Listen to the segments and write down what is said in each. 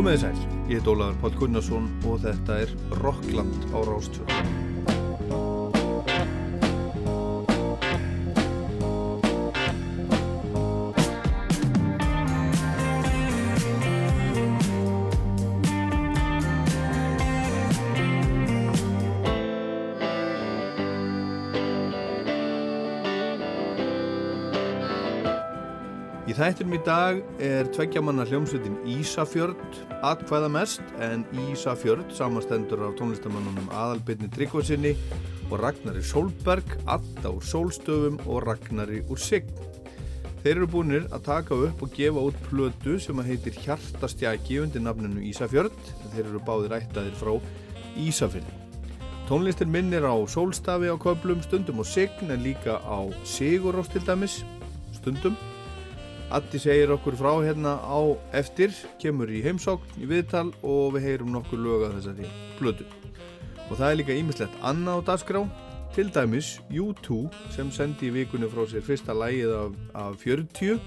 Komið þið sæl, ég heit Ólaður Pál Gunnarsson og þetta er Rockland á Rástfjörn. Þættinum í dag er tveggjamanna hljómsveitin Ísafjörd atkvæða mest en Ísafjörd samastendur af tónlistamannunum Aðalbyrni Tryggvarsinni og Ragnari Solberg, Adda úr Solstöfum og Ragnari úr Sign. Þeir eru búinir að taka upp og gefa út plötu sem að heitir Hjartastjaki undir nafninu Ísafjörd en þeir eru báðir ættaðir frá Ísafjörði. Tónlistin minnir á Solstafi á köplum stundum og Sign en líka á Siguróst til dæmis stundum Addi segir okkur frá hérna á eftir, kemur í heimsókn í viðtal og við heyrum nokkur lög að þessari blödu. Og það er líka ímislegt annað á dagskrá, til dæmis U2 sem sendi í vikunni frá sér fyrsta lægið af, af 40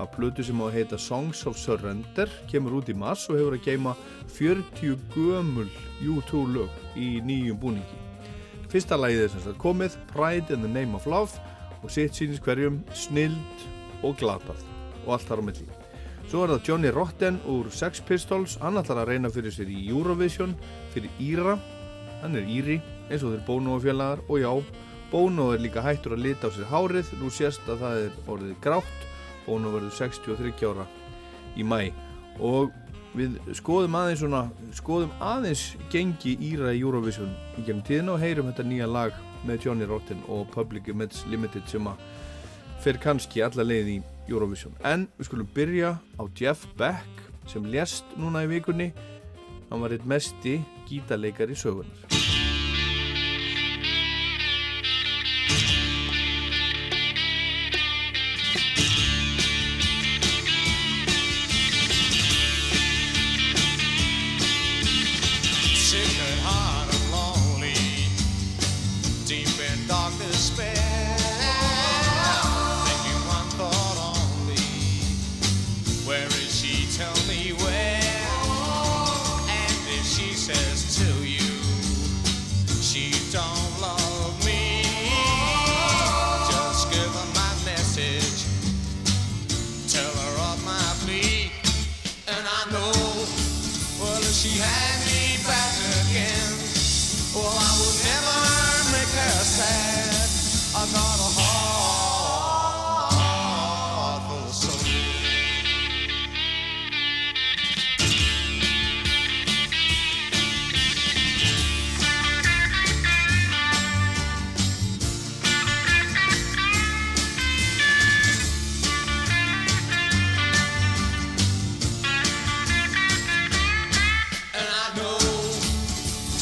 af blödu sem á að heita Songs of Surrender, kemur út í mars og hefur að geima 40 gömul U2 lög í nýjum búningi. Fyrsta lægið er sem sagt komið, Pride in the Name of Love og sitt sínist hverjum snild og glatað og allt þar á milli. Svo er það Johnny Rotten úr Sex Pistols, hann ætlar að reyna fyrir sér í Eurovision, fyrir Íra, hann er Íri, eins og þeir Bono og já, Bono er líka hættur að lita á sér hárið, nú sést að það er orðið grátt, Bono verður 63 ára í mæ og við skoðum aðeins svona, skoðum aðeins gengi Íra í Eurovision í gegnum tíðina og heyrum þetta nýja lag með Johnny Rotten og Public Image Limited sem að fer kannski alla leið í Eurovision. En við skulum byrja á Jeff Beck sem lést núna í vikunni. Hann var eitt mesti gítarleikar í sögunar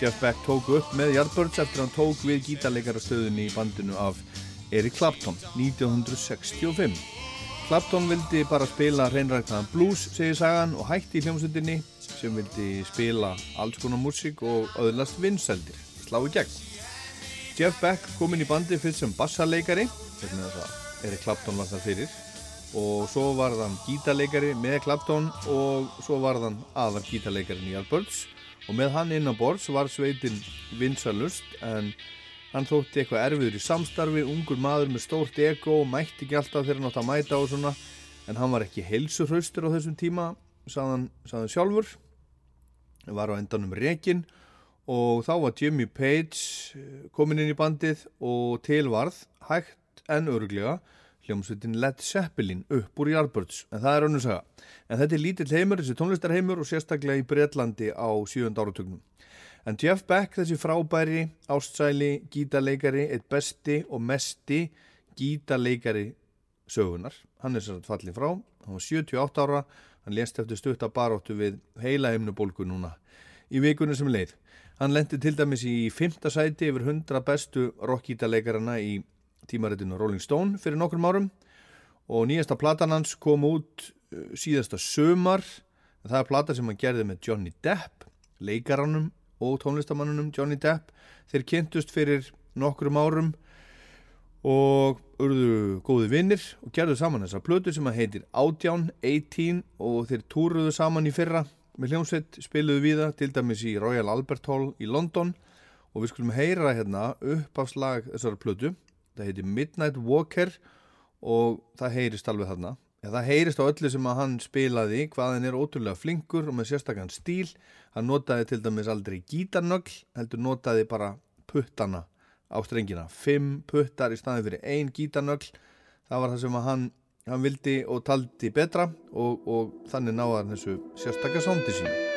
Jeff Beck tók upp með Yardbirds eftir að hann tók við gítarleikarastöðunni í bandinu af Eric Clapton, 1965. Clapton vildi bara spila hreinræktaðan blues, segir sagan, og hætti í hljómsveitinni sem vildi spila alls konar músík og öðlast vinsældir, slá í gegn. Jeff Beck kom inn í bandi fyrst sem bassarleikari, þess að það Erik Clapton var það fyrir og svo var þann gítarleikari með Clapton og svo var þann aðar gítarleikarin í Yardbirds og með hann inn á bords var sveitin vinsalust en hann þótti eitthvað erfiður í samstarfi ungur maður með stórt ego mætti ekki alltaf þegar hann átt að mæta og svona en hann var ekki heilsuhraustur á þessum tíma saðan, sjálfur var á endanum rekin og þá var Jimmy Page komin inn í bandið og tilvarð hægt en öruglega hljómsveitin Led Zeppelin upp úr Yardbirds, en það er önnum saga. En þetta er lítill heimur, þessi tónlistarheimur og sérstaklega í Breitlandi á sjújönda áratögnum. En Jeff Beck, þessi frábæri, ástsæli, gítarleikari, eitt besti og mesti gítarleikari sögunar, hann er sérstaklega fallin frá, hann var 78 ára, Hann lést eftir stutt að baróttu við heila heimnubólgu núna í vikunum sem leið. Hann lendi til dæmis í fymta sæti yfir hundra bestu rockgítalegarana í tímaritinu Rolling Stone fyrir nokkrum árum og nýjasta platan hans kom út síðasta sömar. Það er plata sem hann gerði með Johnny Depp, leikarannum og tónlistamannunum Johnny Depp. Þeir kynntust fyrir nokkrum árum og urðu góði vinnir og gerðu saman þessa plötu sem að heitir Ádján, 18 og þeir túruðu saman í fyrra með hljómsveit, spiluðu við það til dæmis í Royal Albert Hall í London og við skulum heyra hérna upp af slag þessara plötu það heitir Midnight Walker og það heyrist alveg þarna ja, það heyrist á öllu sem að hann spilaði hvað hann er ótrúlega flinkur og með sérstakann stíl. Hann notaði til dæmis aldrei gítarnögl heldur notaði bara puttana á strengina. Fimm puttar í staðin fyrir ein gítarnögl. Það var það sem hann, hann vildi og taldi betra og, og þannig náða þessu sérstakka sándi sín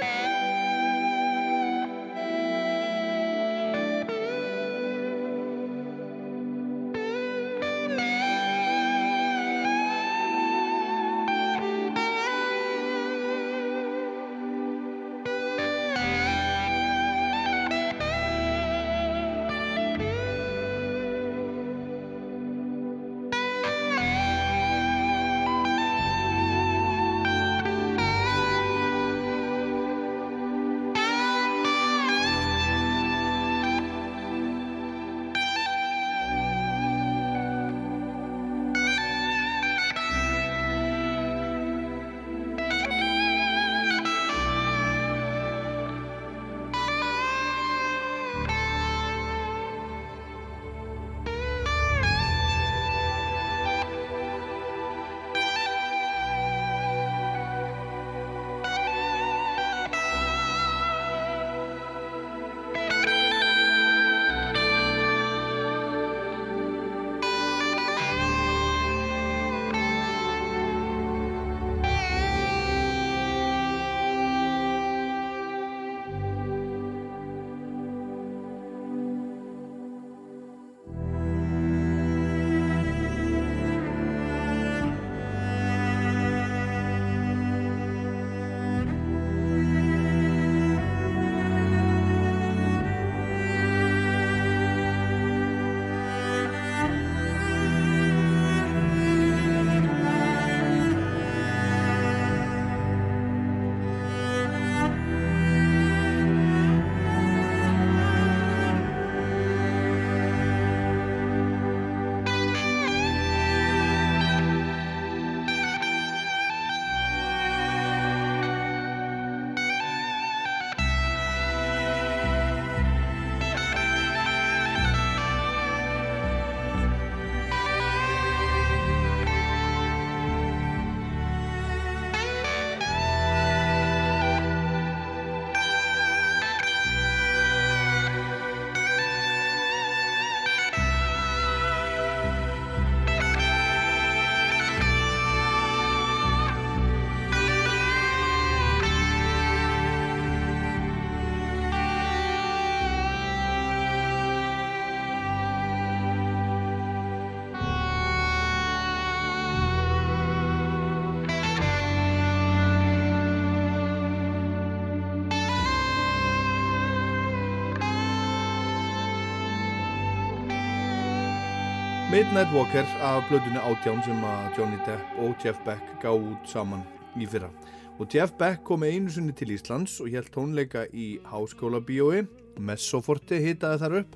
Midnight Walker af blöðunni átján sem að Johnny Depp og Jeff Beck gáð út saman í fyrra. Og Jeff Beck kom einu sunni til Íslands og held tónleika í háskóla bíói, Messoforti hitaði þar upp.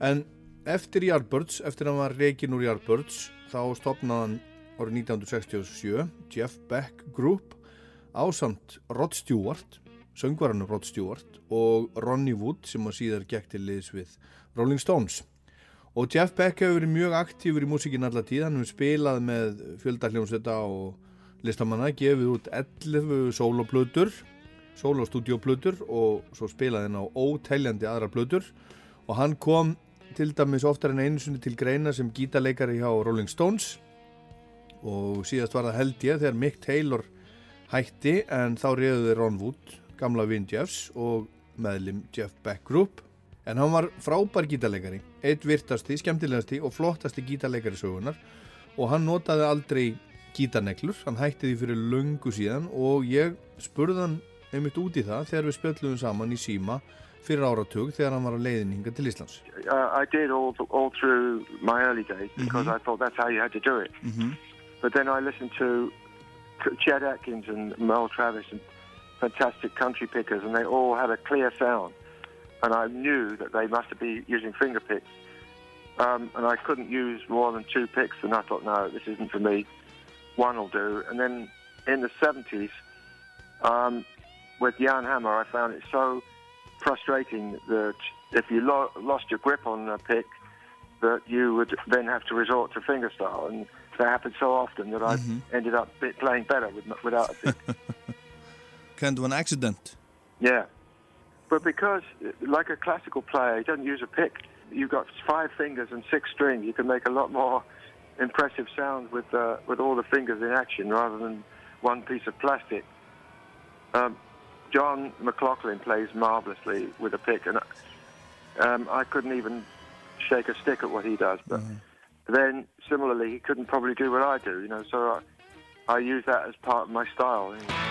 En eftir Yardbirds, eftir að hann var reygin úr Yardbirds, þá stopnaði hann árið 1967 Jeff Beck Group á samt Rod Stewart, söngvarannu Rod Stewart og Ronnie Wood sem að síðar gekk til liðs við Rolling Stones. Og Jeff Beck hefur verið mjög aktífur í músíkin allar tíð, hann hefur spilað með fjöldarhljómsveita og listamanna, gefið út 11 soloplötur, solostúdioplötur og svo spilaði hann á óteljandi aðra plötur. Og hann kom til dæmis oftar en einu sunni til greina sem gítarleikari hjá Rolling Stones. Og síðast var það held ég þegar Mick Taylor hætti en þá reyðuði Ron Wood, gamla vinn Jeffs og meðlim Jeff Beck Group En hann var frábær gítarleikari, eitt virtasti, skemmtilegasti og flottasti gítarleikari sögunar og hann notaði aldrei gítarneglur, hann hætti því fyrir löngu síðan og ég spurði hann einmitt út í það þegar við spjöldluðum saman í síma fyrir áratug þegar hann var á leiðninga til Íslands. Uh, I did all, all through my early days because mm -hmm. I thought that's how you had to do it. Mm -hmm. But then I listened to Chet Atkins and Merle Travis and fantastic country pickers and they all had a clear sound. And I knew that they must be using finger picks. Um, and I couldn't use more than two picks and I thought, no, this isn't for me. One will do. And then in the 70s, um, with Jan Hammer, I found it so frustrating that if you lo- lost your grip on a pick, that you would then have to resort to fingerstyle, and that happened so often that mm-hmm. I ended up playing better with, without a pick. kind of an accident. Yeah, but because, like a classical player, you don't use a pick. You've got five fingers and six strings. You can make a lot more impressive sounds with uh, with all the fingers in action rather than one piece of plastic. Um, John McLaughlin plays marvelously with a pick, and um, I couldn't even shake a stick at what he does. But mm-hmm. then, similarly, he couldn't probably do what I do, you know. So I, I use that as part of my style. You know.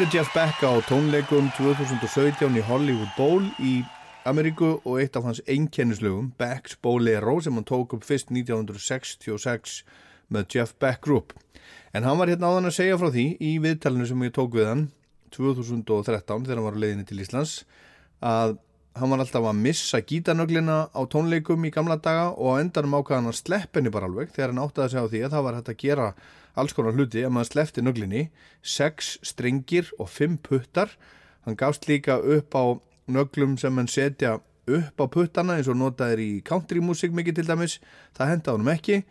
Hér er Jeff Beck á tónleikum 2017 í Hollywood Bowl í Ameríku og eitt af hans einkennislögum, Beck's Bolero, sem hann tók upp fyrst 1966 með Jeff Beck Group. En hann var hérna áðan að segja frá því í viðtalinu sem ég tók við hann 2013 þegar hann var á leiðinni til Íslands að hann var alltaf að missa gítanöglina á tónleikum í gamla daga og á endanum ákvaðan að slepp henni bara alveg þegar hann áttaði að segja á því að það var hægt að gera alls konar hluti að maður sleppti nöglinni sex stringir og fimm puttar. Hann gafst líka upp á nöglum sem hann setja upp á puttana eins og notaðir í countrymúsik mikið til dæmis, það henda honum ekki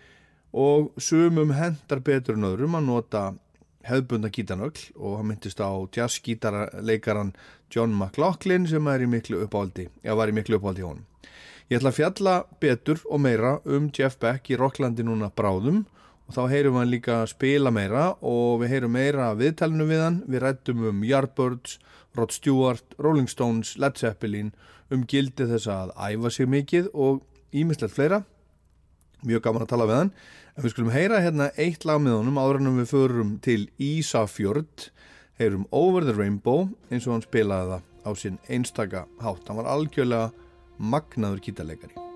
og sumum hendar betur en öðrum að nota hefðbunda gítanögl og hann myndist á jazzgítarleikaran John McLaughlin sem er í miklu uppáldi, já var í miklu uppáldi honum. Ég ætla að fjalla betur og meira um Jeff Beck í Rocklandi núna bráðum og þá heyrum við hann líka spila meira og við heyrum meira viðtælinu við hann, við rættum um Yardbirds, Rod Stewart, Rolling Stones, Led Zeppelin, um gildi þess að æfa sig mikið og ímislegt fleira. Mjög gaman að tala við hann. En við skulum heyra hérna eitt lag með honum áður en við förum til Ísafjörd, heyrum Over the Rainbow eins og hann spilaði það á sinn einstaka hátt. Hann var algjörlega magnaður kýtarleikari.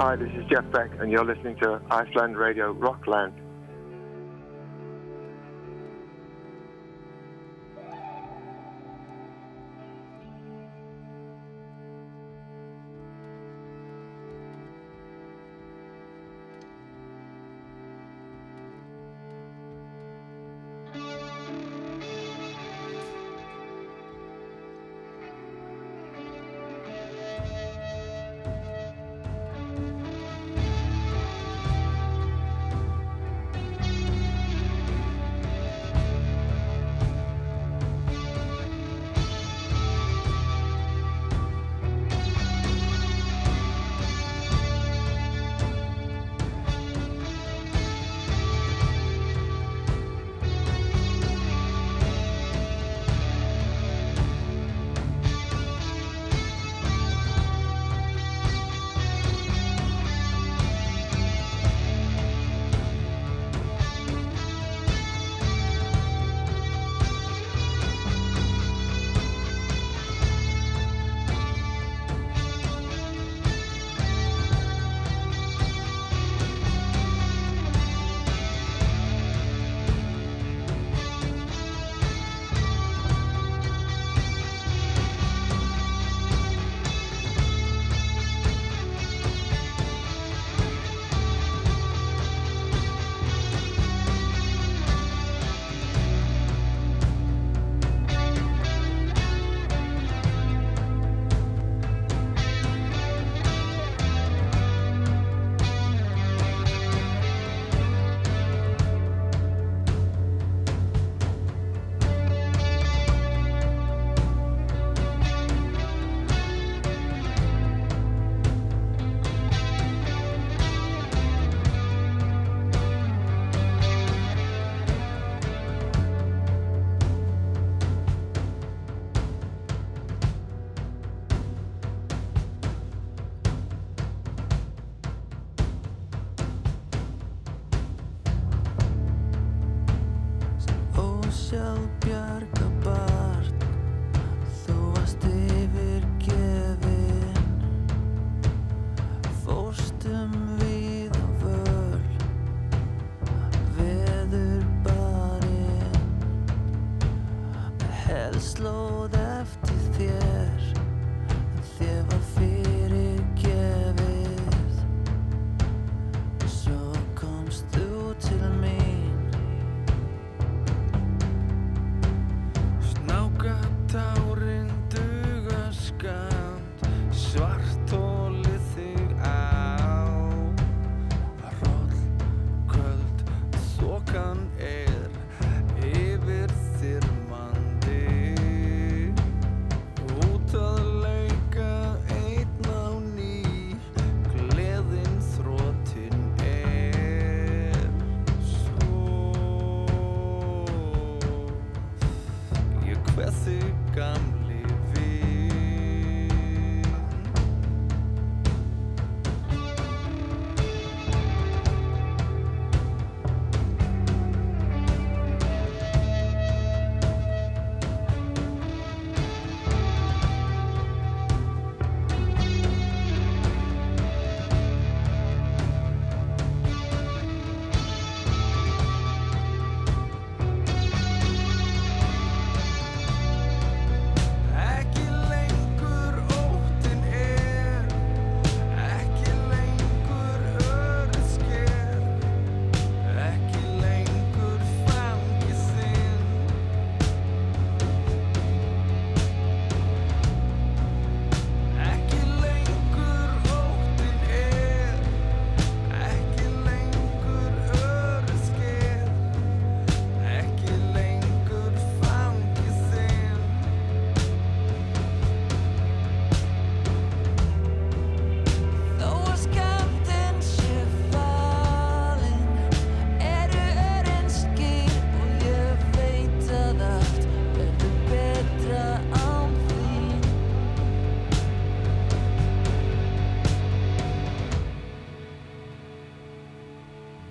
Hi, this is Jeff Beck, and you're listening to Iceland Radio Rockland.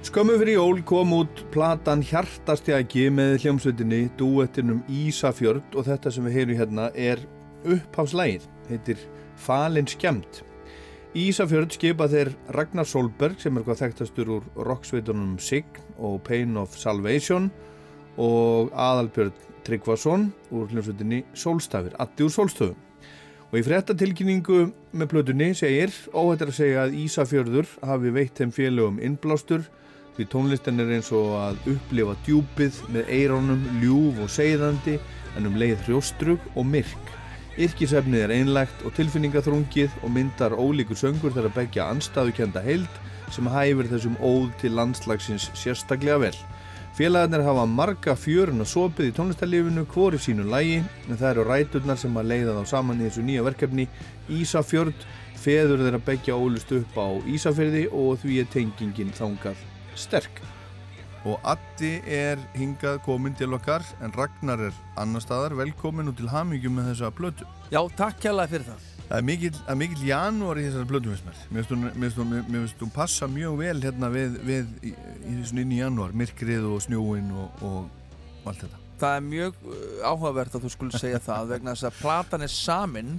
Skömmu fyrir jól kom út platan Hjartastjaki með hljómsveitinni duettinum Ísafjörd og þetta sem við heyrum hérna er uppháfslægið, heitir Falin skemmt. Ísafjörd skipa þeir Ragnar Solberg sem er hvað þekktastur úr rocksveitunum Sign og Pain of Salvation og Adalbjörn Tryggvason úr hljómsveitinni Solstafir, Atti úr Solstöfum. Og í frettatilkynningu með plötunni segir, óhættir að segja að Ísafjörður hafi veitt þeim félögum innblástur Því tónlistin er eins og að upplifa djúpið með eirónum, ljúf og segðandi en um leið hrjóstrug og myrk. Yrkisefnið er einlegt og tilfinningaþrungið og myndar ólíkur söngur þar að begja anstaðukenda heild sem hæfur þessum óð til landslagsins sérstaklega vel. Félagarnir hafa marga fjörun og sopið í tónlistarlífinu hvori sínu lægi en það eru ræturnar sem að leiða þá saman í þessu nýja verkefni Ísafjörd, feður þeirra begja ólust upp á Ísafjörði og því er tengingin þangað sterk. Og Addi er hingað komin til okkar en Ragnar er annar staðar. Velkomin og til hamingjum með þessa blötu Já, takk kjærlega fyrir það. Það er mikill, mikill janúar í þessari blötu mér. Finnst hún passa mjög vel hérna við, við í, í inn í janúar, myrkrið og snjóin og, og allt þetta. Það er mjög uh, áhugavert að þú skulle segja það vegna þess að platan er samin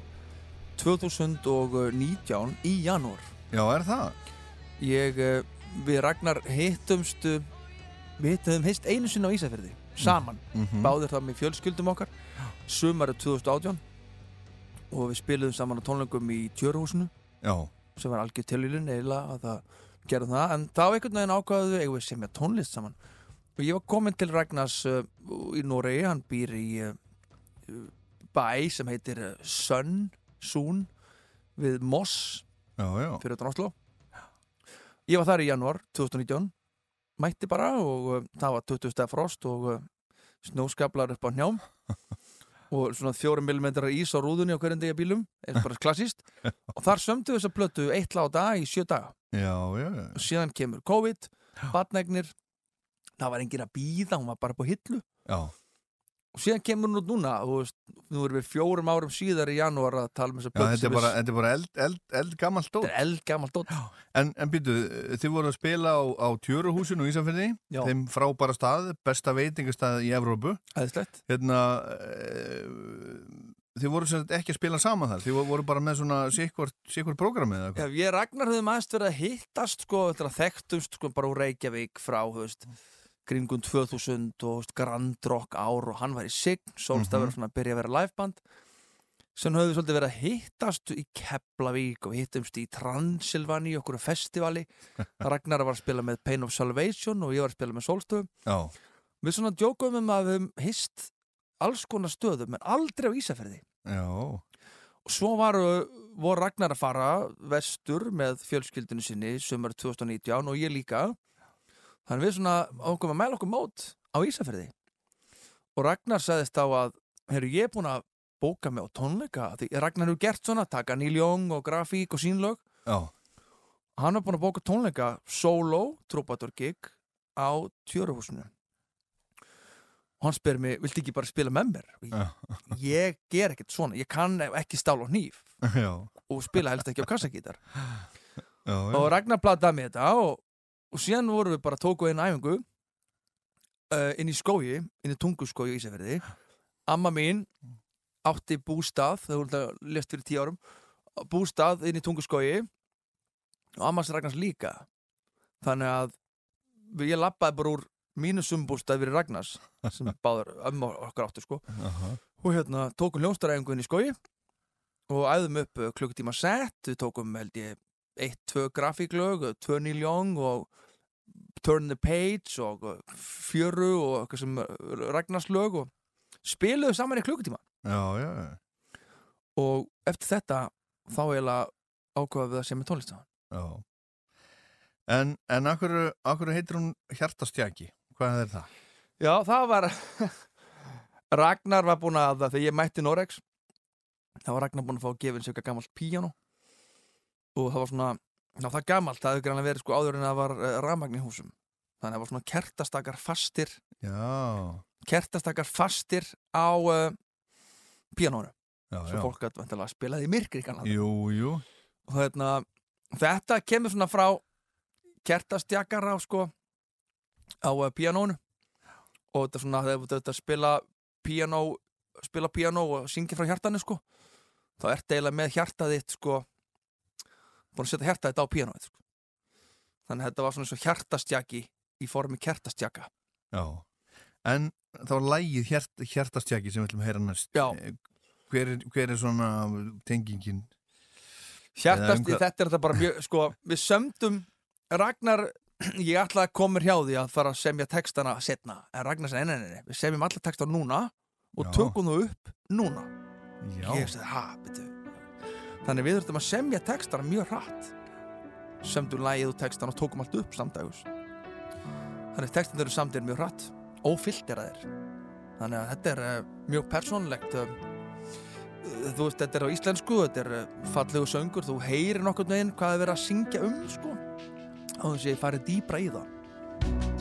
2019 í janúar. Já, er það? Ég uh, við Ragnar hittumst við hittum heist einu sinna á Ísafjörði saman, mm -hmm. báðir það með fjölskyldum okkar sumarið 2018 og við spiliðum saman á tónleikum í Tjörhúsinu Já. sem var algjör tilvílun eiginlega að það gerði það, en þá einhvern veginn ákvaðuðu eigum við sem ég tónlist saman? Og ég var komin til Ragnars uh, í Noregi, hann býr í uh, bæ sem heitir uh, Sönn, Sún við Moss fyrir Drásló Ég var þar í januar 2019 mætti bara og uh, það var 20 steg frost og uh, snóskablar upp á njám og svona fjórum millimetrar ís á rúðunni á hverjum degi bílum, er bara klassíst og þar sömdu þess að blötu eitt lág dag í sjö daga. Já, já, já. og síðan kemur COVID, batnægnir það var engin að býða, hún var bara på hillu og síðan kemur hún út núna veist, nú erum við fjórum árum síðar í janúar að tala um þess að Já, þetta er bara, þetta er bara eld, eld, eld gammalt dót. Þetta er eldgamalt dótt En, en býtu, þið voru að spila á, á Tjöruhúsinu í Ísafjörði, Já. þeim frábæra stað, besta veitingastað í Evrópu. Æðislegt Hérna, e, þið voru ekki að spila saman þar, þið voru bara með svona sikvart prógramið eða Já, eitthvað. ég Ragnar höfum aðeins verið að hittast sko, þekktumst sko bara úr Reykjavík frá, þú veist, kringum 2000 og veist, Grand Rock ár og hann var í Sign, Solstaf Mhm. verið svona að byrja að vera liveband sem við svolítið verið að hittast í Keflavík og hittumst í Transilvani okkur festivali. Ragnar var að spila með Pain of Salvation og ég var að spila með Solstöðum Já, við svona djókum um að við höfum hist alls konar stöðum en aldrei á Ísafirði. Já, og svo varu, voru Ragnar að fara vestur með fjölskyldinu sinni sömur 2019 og ég líka þannig við svona ákveðum að mæla okkur mót á Ísafirði. Og Ragnar sagðist á að herru ég er búin að bóka mig á tónleika því Ragnar hefur gert svona, taka Young og grafík og sínlög já, hann var búin að bóka tónleika solo, trúbator gig á tjöruhúsinu og hann spyr mig, viltu ekki bara spila með mér? Já, ég, ég ger ekkert svona, ég kann ekki stál og hníf já, og spila helst ekki á kassagítar. Já, og Ragnar plataði með þetta og, og síðan vorum við bara tóku einn æfingu uh, inn í skói inn í tunguskói í Ísafjörði amma mín átti bústað þegar hún lest fyrir tíu árum bústað inn í tunguskói og ammans Ragnars líka. Þannig að ég lappaði bara úr mínu sumbústað fyrir Ragnars sem báður ömmu okkar áttu sko. Aha. og hérna tókum hljónstaræfingu inn í skói og æðum upp uh, klukkutíma sett. Við tókum held ég eitt, tvö grafíklög, tvö Neil Young og Turn the Page og fjöru og eitthvað sem uh, Ragnarslög og spiluðu saman í klukkutíma já, já, já, og eftir þetta þá eiginlega ákvaða við að sem er tónlistafann já. En, en akkur, akkur heitir hún Hjartastjaki? Hvað er það? Já, það var Ragnar var búinn að þegar ég mætti Norex þá var Ragnar búinn að fá að gefa eins og eitthvað gammalt píjano og það var svona já, það er gammalt, það hefur greinlega verið sko áður en það var uh, rafmagn í húsum. Þannig að það var svona kertastakar fastir. Já, kertastakar fastir á uh, já, svo já. fólk að spila því myrkri kannan Jú, jú, og hérna, þetta kemur svona frá kertastjakar á sko á uh, píanónu og þetta er svona þetta spila píanó spila píanó og syngja frá hjartanu sko þá ertu eiginlega með hjartað þitt sko búin að setja hjartað þitt á píanóið sko. þannig að þetta var svona eins og hjartastjaki í formi kertastjaka já. En þá er lægið hjart, Hjartastjaki sem við ætlum að heyra næst. Já. Eh, Hver er, hver er svona tengingin? hjartast, um hvað- þetta er þetta bara mjög sko, við sömdum Ragnar, ég ætla að koma hjá því að fara að semja textana setna en Ragnar sagði, nei, við semjum alla textana núna og tökum þú upp núna Já, ég sagði, ha, betur þannig við þurftum að semja textana mjög hratt. Sömdum lægið og textana og tókum allt upp samdagus þannig textana eru samdir mjög hratt ófilteraðir þannig að þetta er uh, mjög persónlegt uh, þú veist, þetta er á íslensku þetta er uh, fallegu söngur þú heyrir nokkurn veginn hvað er verið að syngja um sko, á þess að ég farið dýbra í það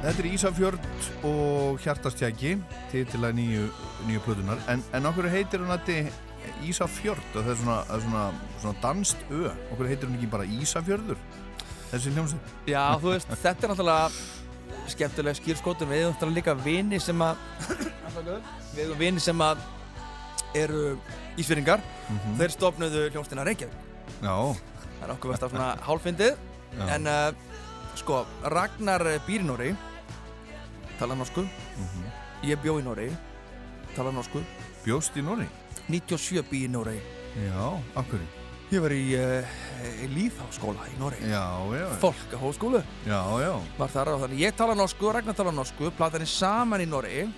heitir Ísafjörd og Hjartastjæki til til að nýju, nýju plötunar en, en okkur heitir hún að Ísafjörd og það er svona, svona, svona danst ö. Okkur heitir hún ekki bara Ísafjörður þessi hljómsið Já, þú veist, þetta er náttúrulega skemmtilega skýrskótum við erum líka vini sem að við erum vini sem að eru ísveringar mm -hmm. þeir stofnuðu hljómsdina Reykjavík. Já. Það er okkur verðst af svona hálfindið en uh, sko, Ragnar býr í Nóri tala norsku. Mm -hmm. ég bjó í Nóri tala norsku. Bjóst í Nóri? 97 býr í Nóri Já, akkur Ég var í, uh, í líðháskóla í já Fólkahóskólu Var þar á þannig, ég tala norsku og Ragnar tala norsku platan er saman í Nóri uh,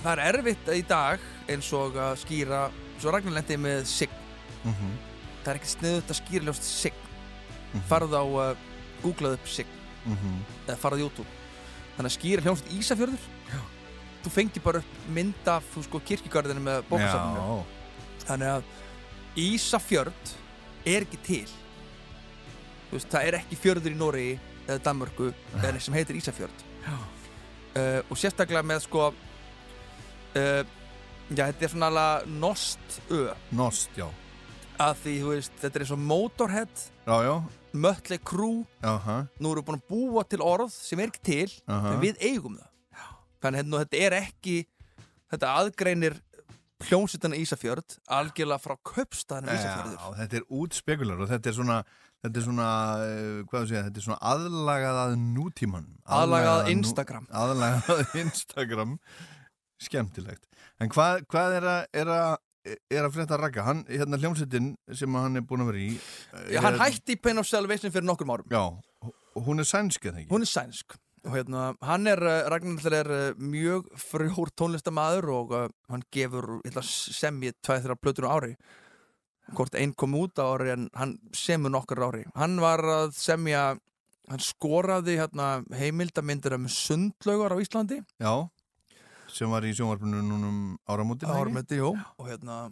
Það er erfitt í dag eins og að skýra svo Ragnar lendi með sign. Mm -hmm. það er ekkert sniðut að skýra ljóst sign. Mm -hmm. farð á uh, googlað upp sig mm -hmm. eða farð á YouTube. Þannig að skýra hljómsveit Ísafjörður. Já. þú fengi bara upp mynd af sko, kirkigarðinu með bókasafninu. Þannig að Ísafjörð er ekki til. Veist, það er ekki fjörður í Nóri eða Danmörku eða sem heitir Ísafjörð. Uh, og sérstaklega með sko uh, já þetta er svona alveg nost ö. Nost já. Að því þú veist þetta er eins og Motorhead. Já já Mötley Crue Aha. nú erum við búin að búa til orð sem er ekki til Aha. en við eigum það. Þannig að þetta er ekki þetta aðgreinir hljómsitana Ísafjörð algjörlega frá köpstaðinu Ísafjörður. þetta er útspekular og þetta er svona þetta er svona, uh, þú segja, þetta er svona aðlagað að nútíman aðlagað að Instagram. Aðlagað að Instagram. Skemmtilegt. En hvað, hvað er að, er að er að frétta að ragga, hann, hérna hljómsettin sem hann er búin að vera í Já, hann hætti í Pain of Salvation fyrir nokkur árum. Já, hún er sænsk eða ekki? Hún er sænsk. Og hérna, hann er, Ragnar er eh, mjög frjór tónlistamæður og uh, hann gefur semið tvæð þeirra plötur á ári. Hvort einn kom út á ári en hann semur nokkur ári. Hann var að semja hann skoraði hérna, heimildamindir um sundlaugar á Íslandi. Já sem var í sjónvarpinu núnum áramóti áramóti, jú. Og, hérna,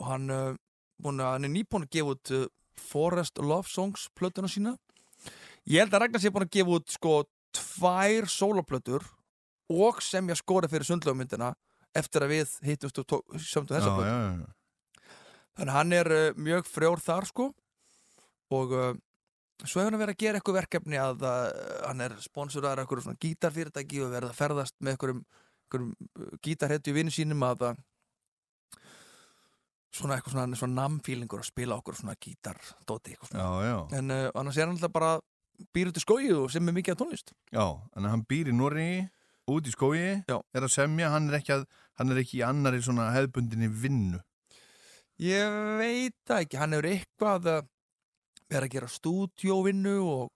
og hann, uh, búin, hann er nýbúin að gefa út uh, Forest Love Songs plötuna sína. Ég held að Ragnar sé búin að gefa út sko tvær soloplötur og sem ég skora fyrir sundlögumyndina eftir að við hittumst og sömdu þessa plötu. þannig að hann er uh, mjög frjór þar sko. Og uh, svo hefur hann verið að gera eitthvað verkefni að uh, hann er sponsorar af eitthvað svona gítarfyrirtæki og verið að ferðast með eitthvað gítarhetju vinnu sínum að svona eitthvað svona, svona namfílingur að spila okkur svona gítardóti en uh, annars er hann alltaf bara býr út í skói og sem er mikið að tónlist. Já, en hann býr í Norri út í skói, Já. er að semja hann er, að, hann er ekki í annari svona hefðbundinni vinnu. Ég veit það ekki, hann hefur eitthvað að vera að gera stúdjóvinnu og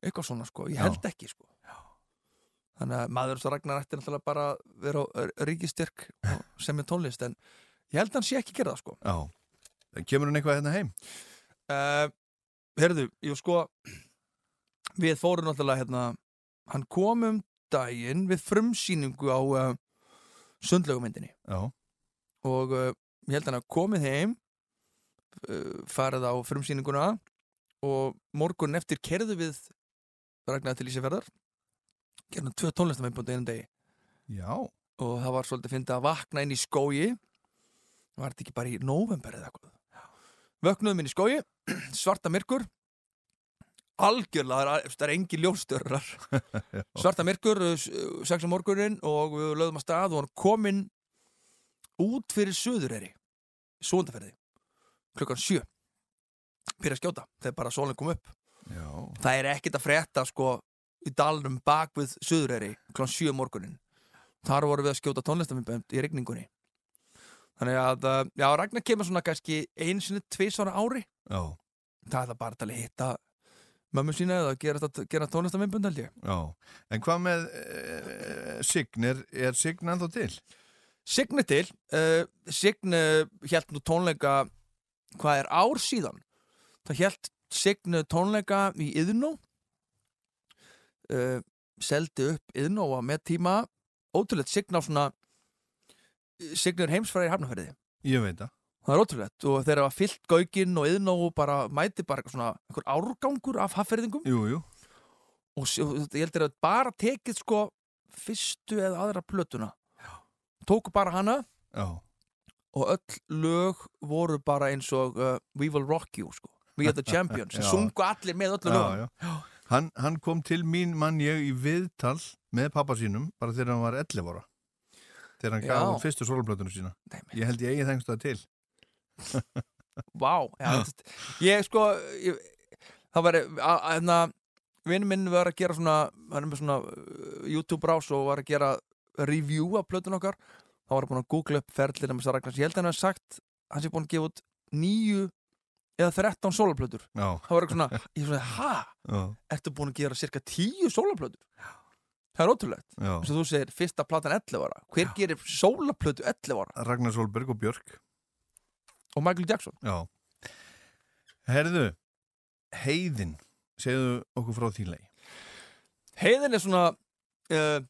eitthvað svona sko, ég held Já. ekki sko þannig að maður svo Ragnar ætti náttúrulega bara vera ríkistyrk sem er tónlist en ég held að hann sé ekki gera það sko. Já, kemur hann eitthvað hérna heim? Uh, Herðu, jú sko við fórum náttúrulega hérna hann kom um daginn við frumsýningu á uh, sundlegumyndinni Já. Og uh, ég held að hann komið heim farið á frumsýninguna og morgun eftir kerðu við Ragnar til Ísafjörðar gerðum tvö tónlistamennbúndi einum degi. Já. Og það var svolítið að finna að vakna inn í skógi. Það var þetta ekki bara í november eða eitthvað? Vöknuðum inn í skógi svarta myrkur. Algjörlega, það er engi ljóstörrar svarta myrkur sex á morgunin og við lögum að stað og hann kom inn út fyrir söðureri svoðundaferði klukkan sjö. Fyrir að skjóta þegar bara sólinn kom upp. Já. það er ekkit að frétta sko í dalnum bak við Suðureyri kl. 7 morgunin þar voru við að skjóta tónlistamindbönd í regningunni þannig að, uh, já, Ragnar kemur svona kannski einsinni, tvísvara ári. Já. það er það bara til að hitta mömmu sína eða gera, gera tónlistamindbönd held ég. Já, en hvað með uh, Sign, er, er Sign ennþá til? Sign er til. Uh, Sign held nú tónleika hvað er ár síðan? Það held Sign tónleika í Yðnó uh, seldi upp yðnóa með tíma ótrúlegt signa á svona signur heimsfræðir hafnafærið ég veit það. Það er ótrúlegt og þeir hafa fyllt gauginn og yðnóu bara mæti bara svona einhver árgangur af jú. og ég heldur að bara tekið sko fyrstu eða aðra plötuna. Tóku bara hana. Já, og öll lög voru bara eins og uh, We Will Rock You sko. We Are The Champions. Já. sungu allir með öllu já, já. Hann, hann kom til mín mann ég í viðtal með pappa sínum bara þegar hann var 11 ára. Þegar hann Já. gaf út fyrstu sólplötunum sína. Nei, ég held ég eigi þengst það til. Vá, þetta- ég sko ég, það var hérna vinn minn var að gera svona hann svona uh, YouTube rás og var að gera review af plötun okkar. Þá var hann búin að googla upp Saragnars ég held að hann hafði sagt hann sé búin að gefa út nýju eða 13 sólarplötur. Já, það var eitthvað svona, ég svona, ha? já, Ertu búin að gera cirka 10 sólarplötur? Það er ótrúlegt. Já. Eins og þú segir, fyrsta platan 11 ára. Hver gerir sólarplötu 11 ára? Ragnar Solberg og Björk. Og Michael Jackson. Já. Herðu, heiðin segðu okkur frá því lei Heiðin er svona uh,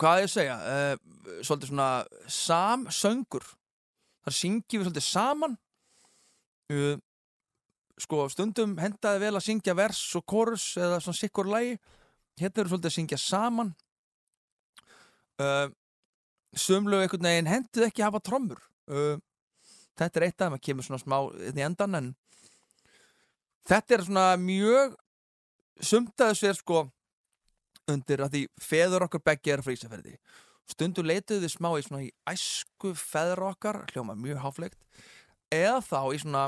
hvað ég segja? Uh, svolítið svona samsöngur. Þar syngjum við svolítið saman uh, sko stundum hendaði vel að syngja vers og chorus eða svona sikkur lægi hérna eru svolítið að syngja saman. Uh, sumlu einhvern veginn henduð ekki að hafa trommur. Uh, þetta er eitt af þeim að kemur svona smá inn í endan en þetta er svona mjög sumt að þessu er sko undir að því feður okkar beggi er frá Ísafjörði stundum leituðu þið smá í svona í æsku feður okkar, hljóma mjög háflegt eða þá í svona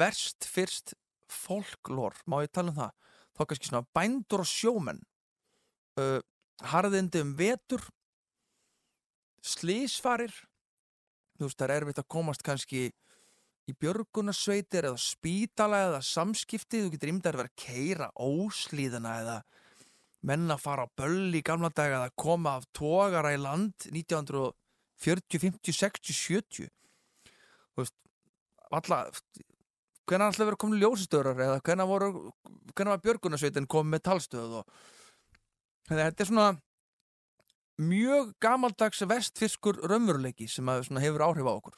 verst fyrst folklór, má ég tala um það? Þá kannski svona bændur og sjómenn. Uh, harðindi um vetur slísfarir þú veist það er erfitt að komast kannski í björgunarsveitir eða spítala eða samskipti, þú getur ímdar að keira óslíðina eða menn að fara á böll í gamla daga eða koma af tógara í land 1940, 50, 60, 70 þú veist alla, hvenær alltaf verið komin ljósistöðrar eða hvenær voru hvenær var björgunarsveitin komið með talstöð og þetta er svona mjög gamaldags vestfiskur raunveruleiki sem að, svona, hefur áhrif á okkur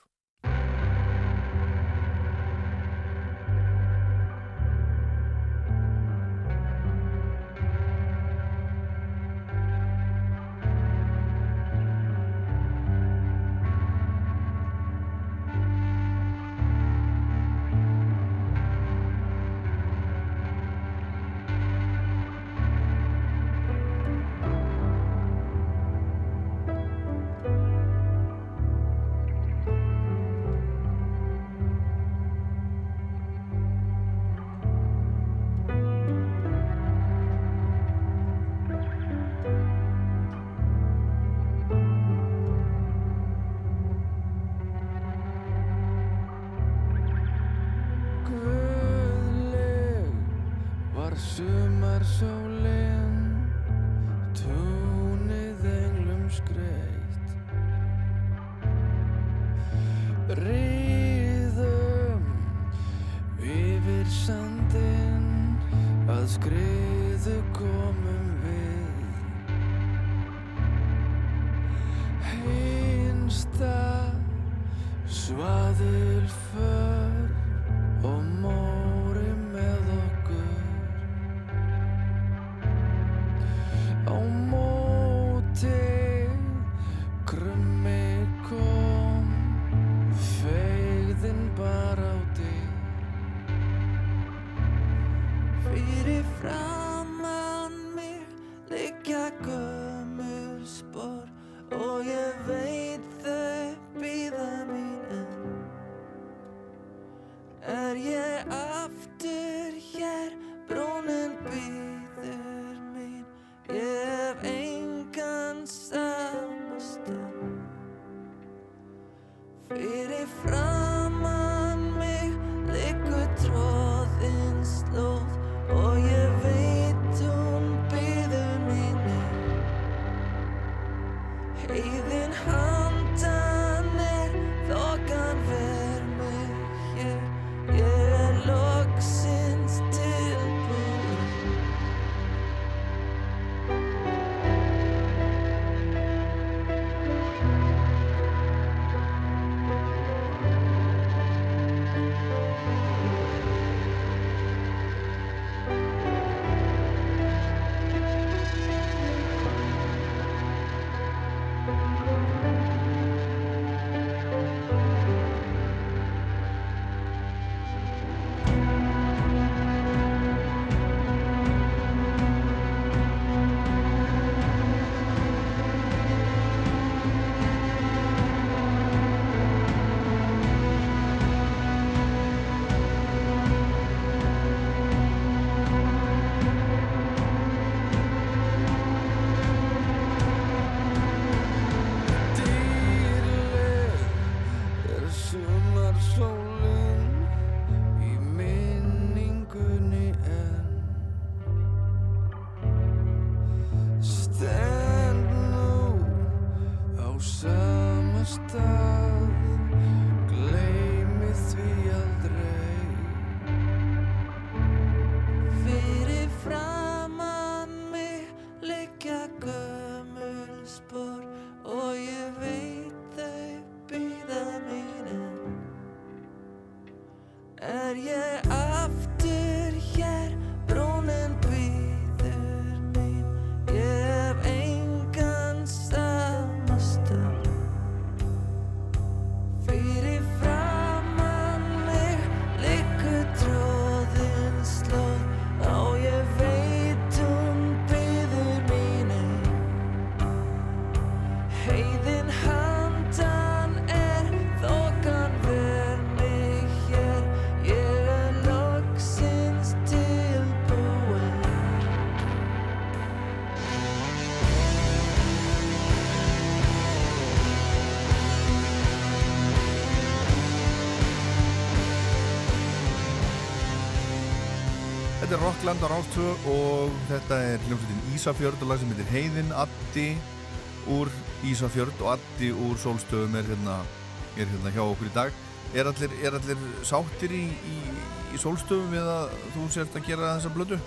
Rockland á Rástvö og þetta er hljómsveitin Ísafjörð og lag sem heitir Heiðin, Addi úr Ísafjörð og Addi úr Sólstöðum er hérna, er hérna hjá okkur í dag. Er allir, er allir sáttir í, í, í Sólstöðum við að þú sért að gera þessa blödu?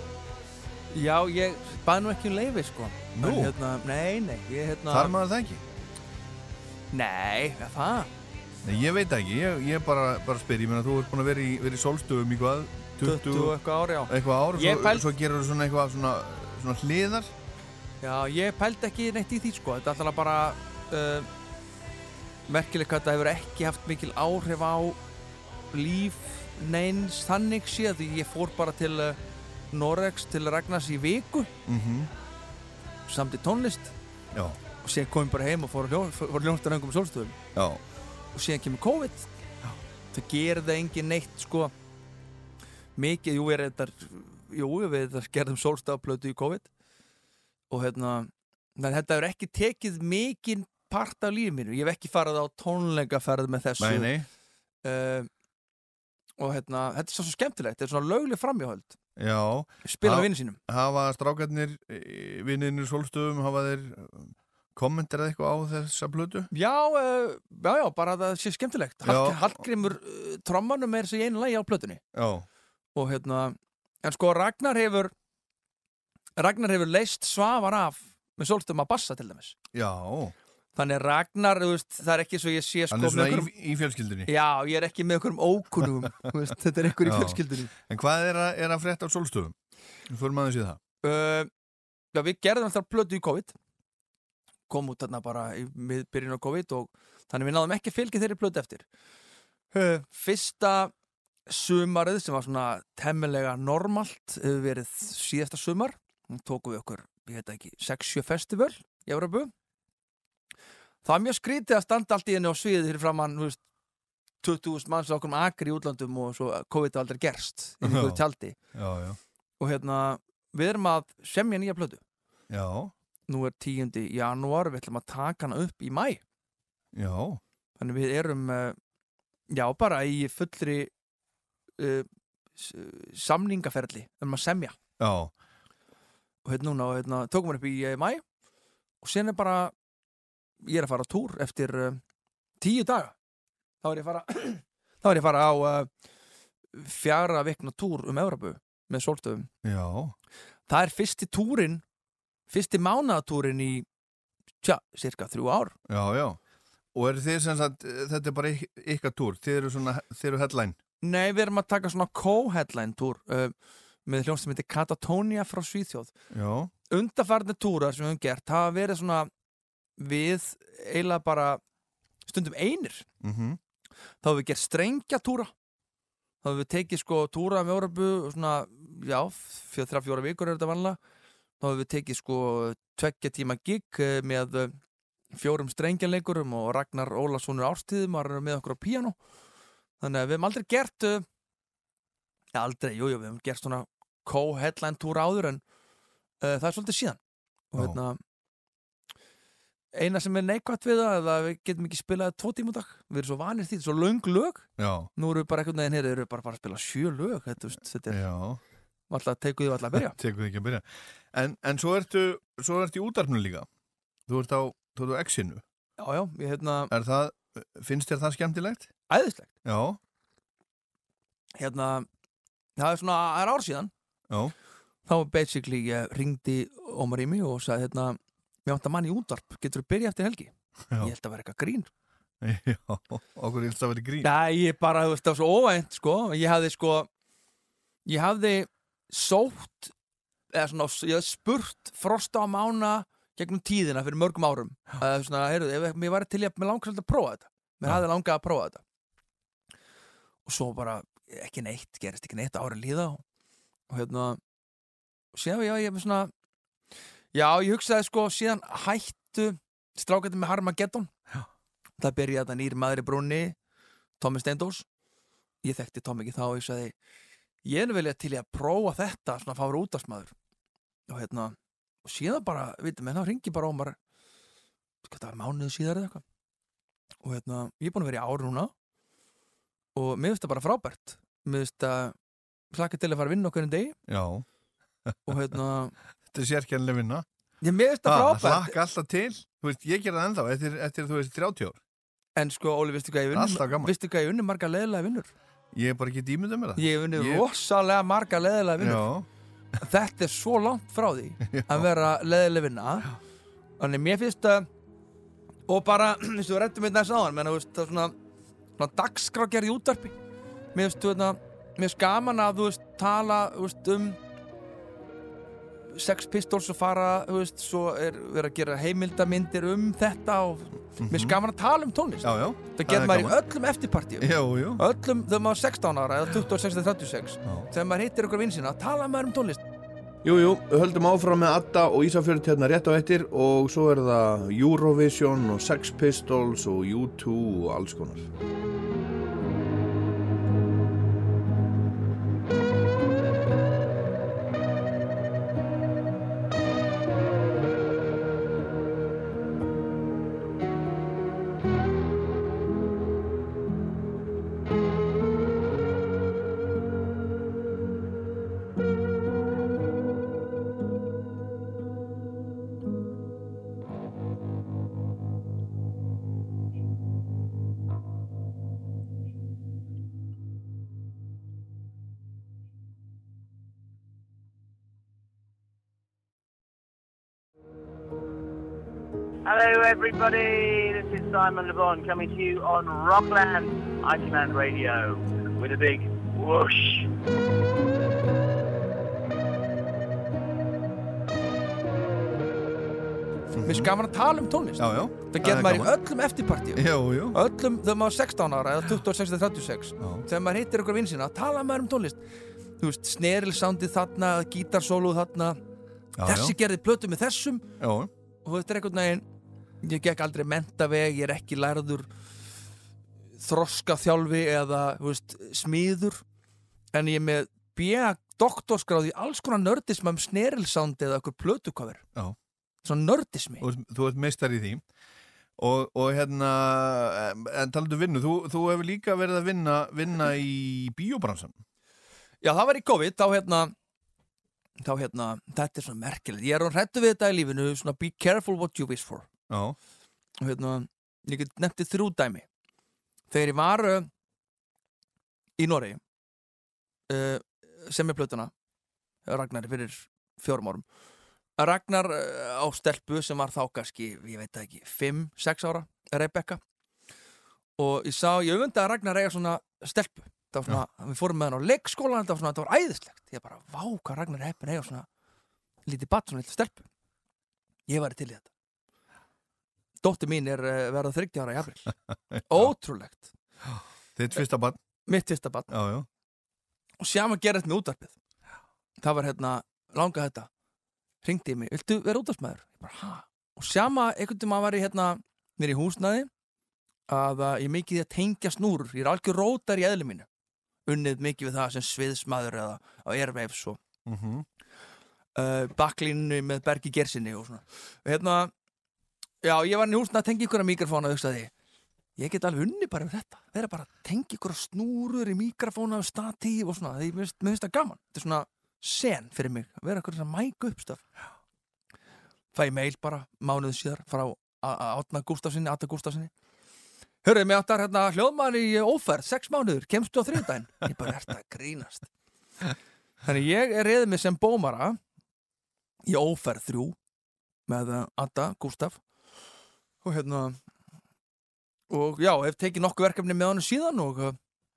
Já, ég baði nú ekki um leifi sko Nú? Hérna, Nei, nei, ég hérna Þar maður það ekki? Nei, ja, það Nei, ég veit ekki, ég, ég bara, bara spyr, ég meina þú ert búin að vera í, í Sólstöðum í hvað? 20 og eitthvað ári, já. Eitthvað ár, svo, pæl- svo gerur þú svona eitthvað svona, svona hliðar. Já, ég pældi ekki neitt í því sko. Þetta er alltaf bara uh, merkilegt hvað þetta hefur ekki haft mikil áhrif á líf neins þannig séð. Því ég fór bara til uh, Noregs til Ragnars í viku. Mm samt í tónlist. Já, og síðan kom ég bara heim og fór, að hljó, fór ljónstaröngum í sólstöðum já, og síðan kemur COVID. Það gerir það engin neitt sko mikið, jú, er þetta jú, við gerðum sólstafplötu í COVID og hérna þetta hefur ekki tekið mikinn part af lífið mínu, ég hef ekki farið á tónleikaferð með þessu. Nei, nei. Uh, og hérna, þetta er svo, svo skemmtilegt þetta er svona lögleg framjáhöld Já, spila með vinnu sínum. hafa strákarnir vinninir Sólstöðum, hafa þeir kommenterað eitthvað á þessa blödu? já, uh, já, já, bara það sé skemmtilegt. Hallgrimur uh, trommanum er sér í einu lagi á plötunni. Já, og hérna, en sko Ragnar hefur Ragnar hefur leist svafar af með sólstöðum að bassa til dæmis. Já. Þannig Ragnar, þú veist, það er ekki svo ég sé sko Hann er svona með í, einhverjum- í fjölskyldunni. Já, ég er ekki með einhverjum ókunnum Þetta er einhver í Já. fjölskyldunni. En hvað er að, er að frétta af Sólstöðum? Við fórum aðeins í það. Uh, Já, við gerðum alltaf plötu í COVID. Kom út þarna bara í byrjun á COVID og þannig við náðum ekki að fylgja þeirri plötu eftir. Uh, Fyrsta sumarið sem var svona temmilega normalt hefur verið síðasta sumar. Tókum við okkur, ég veit ekki 6-7 festival í Európu Það var mjög skrítið að standa allt í henni á sviðið fyrir framann þú veist, 20.000 manns á okkur um akri í útlandum og svo COVID aldrei gerst í einhverju tjaldi. Já, já, og hérna, við erum að semja nýja plötu. Já, nú er 10. janúar, við ætlum að taka hana upp í mæ já. Þannig við erum uh, já, bara í fullri uh, samningaferli um að semja. Já, og hérna núna, og hérna, tókum við upp í uh, mæ og sen er bara ég er að fara á túr eftir uh, tíu daga. Þá er ég að fara þá er ég að fara á uh, fjara vikna túr um Európu með sólstöðum. Já. Það er fyrsti túrin fyrsti mánaðatúrin í tja, cirka þrjú ár. Já, já. Og eru þið sem sagt, þetta er bara yk- ykkar túr? Þið eru svona, þið eru headline Nei, við erum að taka svona co-headline túr uh, með hljómsið sem heitir Katatonia frá Svíþjóð. Já, undarfarnir túrar sem við höfum gert hafa verið svona við eiginlega bara stundum einir. Mhm. Þá hefur við gert strengja túra. Þá hefur við tekið sko túra um Európu og svona, já, fyrir þrjá fjóra vikur er þetta vanlega þá hefur við tekið sko tveggja tíma gig eh, með eh, fjórum strengjanleikurum og Ragnar Ólasonur Ástíðum var með okkur á píano þannig að við hefum aldrei gert uh, ja, aldrei, jú, jú, við hefum gert svona co-headline túra áður en uh, það er svolítið síðan. Og hérna eina sem er neikvægt við það er að við getum ekki spilað tvo tíma dag. Við erum svo vanir því, svo löng lög. Já, nú erum við bara einhvern veginn hér, erum við bara, bara að spila sjö lög þetta, þetta er alltaf við alltaf að byrja. Þið ekki að byrja. En, en svo ertu, svo ertu í útarpinu líka. Þú ert á, þú ert á X-inu Já, já, ég hérna, Er það, finnst þér það skemmtilegt? æðislegt. Já, Hérna, það er svona, það er ár síðan. Já, Þá basically ég ringdi Ómar í mig og sagði hérna Mér vantar mann í útvarp, getur þú byrja eftir helgi? já, Ég held að vera eitthvað grín. Já, okkur ilst að vera grín. Nei, ég bara, þú veist, það var svo óvænt, sko. Ég hafði, sko Ég hafði sótt eða svona, ég hafði spurt frosta á mána gegnum tíðina fyrir mörgum árum. Að svona, heyrðu, ef mér var til ég mér langar svolítið að prófa þetta. Mér hafði langað að prófa þetta. Og svo bara, ekki neitt gerist ekki neitt árið líða og, og hérna og síðan, já, ég er svona já, ég hugsaði sko, síðan hættu strákandi með Harmageddon. Það byrjaði þetta nýri maður í brúnni Tommy Steindós ég þekkti Tommy ekki þá og ég sagði ég er vilja til ég að prófa þetta svona að fá verið útastmaður og hérna og síðan bara, veitum, en þá ringi bara Ómar mánuðu síðar eða eitthvað. Og hérna, ég er búin að vera í ári núna og mér finnst það bara frábært. Mér finnst það hlakka til að fara að vinna okkur en degi. Já, og hérna, þetta er sérkjænlega vinna. ég mér finnst það frábært. hlakka alltaf til. Þú veist, ég ger það ennþá eftir, eftir þú veist 30 ár. en sko, Óli, veistu hvað ég vunni marga leðilega vinnur? Ég er bara ekki dýmyndað með það. ég vunni rosalega marga leðilega vinnur þetta er svo langt frá því að vera leðileg vinna. Þannig mér finnst að og bara, eins og við rættum við næst áðan menn að þú veist, það er svona, svona dagskrágerð í útvarpi. Mér finnst, þú veist, að- mér finnst gaman að þú veist, tala þú veist, um sex pistols og fara þú veist, svo er verið að gera heimildamindir um þetta og mér finnst gaman að tala um tónlist já, já. það getur maður í gaman. öllum eftirpartíum Jú, jú. öllum þegar maður er 16 ára eða 26 eða 36 Já. þegar maður hittir ykkur vinsina, tala maður um tónlist Jú, jú, höldum áfram með Adda og Ísafjörð hérna rétt á eftir og svo er það Eurovision og Sex Pistols og U2 og alls konar. Everybody. This is Simon Levon coming to you on Rockland Iceland Radio with a big whoosh. mér finnst gaman að tala um tónlist Já, já. það getur maður í öllum jú. öllum þegar maður er 16 ára eða 26 eða 36 Já. þegar maður hittir ykkur vinsina, tala maður um tónlist þú veist, snerilsándið þarna gítarsóluð þarna Já, þessi gerði plötu með þessum Já, og þetta er einhvern veginn ég gekk aldrei mentaveg, ég er ekki lærður þroska þjálfi eða veist, smiður. En ég er með B.A. doktorskráð í alls konar nördism um snerilsándi eða okkur plötukover Já. svona nördismi. Ert- þú ert meistar í því. Og, og hérna en talandu vinnu, þú, þú hefur líka verið að vinna, vinna í bíóbransan Já, það var í COVID, þá hérna þá hérna, þetta er svona merkilegt. Ég er hún hrættu við þetta í lífinu svona be careful what you wish for og hérna, ég get nefntið þrjú dæmi. Þegar ég var uh, í Noregi uh, sem er plötuna Ragnar fyrir fjórum árum. Ragnar uh, á stelpu sem var þá kannski, ég veit það ekki 5-6 ára, Rebecca og ég sá, ég öfundi að Ragnar eiga svona stelpu. Það var svona, við fórum með hann á leikskólan þetta var svona, þetta var æðislegt. Ég bara, vá, hvað Ragnar heppin eiga svona lítið batt, svona lítið stelpu. Ég var til í þetta dóttir mín er uh, verða 30 ára í april ótrúlegt, þitt fyrsta barn? Mitt fyrsta batt Já, já, og sjáum að gera þetta með útvarpið. Það var hérna, langa þetta. Ringdi í mig, viltu vera? Ég ha? Og sjáum að einhvern tíma var ég hérna í húsnaði að ég mikið í að tengja snúrur. Ég er algjör rótar í eðli mínu. Unnið mikið við það sem sviðsmaður eða á airwaves og mm uh, baklínu með Bergi Gersinni og svona. Og hérna, já, ég var húsnaði að tengja ykkur að mikrofóna og hugsaði ég. Get alveg unni bara við þetta. Vera bara að tengja ykkur snúrur í mikrofóna og statíf og svona, mér finnst- það gaman. Þetta er svona sen fyrir mig að vera ykkur að mæka upp stöf fæ mail bara mánuð síðar frá Átna Gústafsinni, Atta Gústafsinni Hörru, mér áttar hérna hljóðmann í óferð, sex mánuður, kemstu á þriðdæn Ég bara ert að grínast? Þannig ég er reyðið mig sem bómara í óferð þrjú með Atta Gústaf og hérna og já, hef tekið nokkuð verkefni með hann síðan og uh,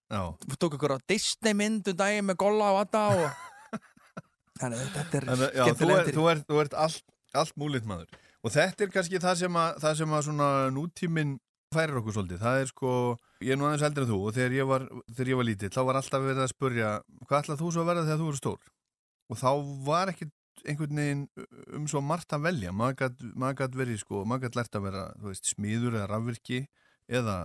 Já, tók ykkur á Disney mynd um daginn með Golla og Atta og þannig þetta er já þú, er, þú, ert, allt, allt múlið maður. Og þetta er kannski það sem að, það sem að svona nútíminn færir okkur svolítið. Það er sko, ég er nú aðeins eldri en þú og þegar ég var, þegar ég var lítill þá var alltaf verið að spurja hvað ætlað þú svo að verða þegar þú eru stór? Og þá var ekki einhvern veginn um svo margt að velja. Maður gætt, verið sko, maður gætt lært að vera veist, smíður eða rafvirki eða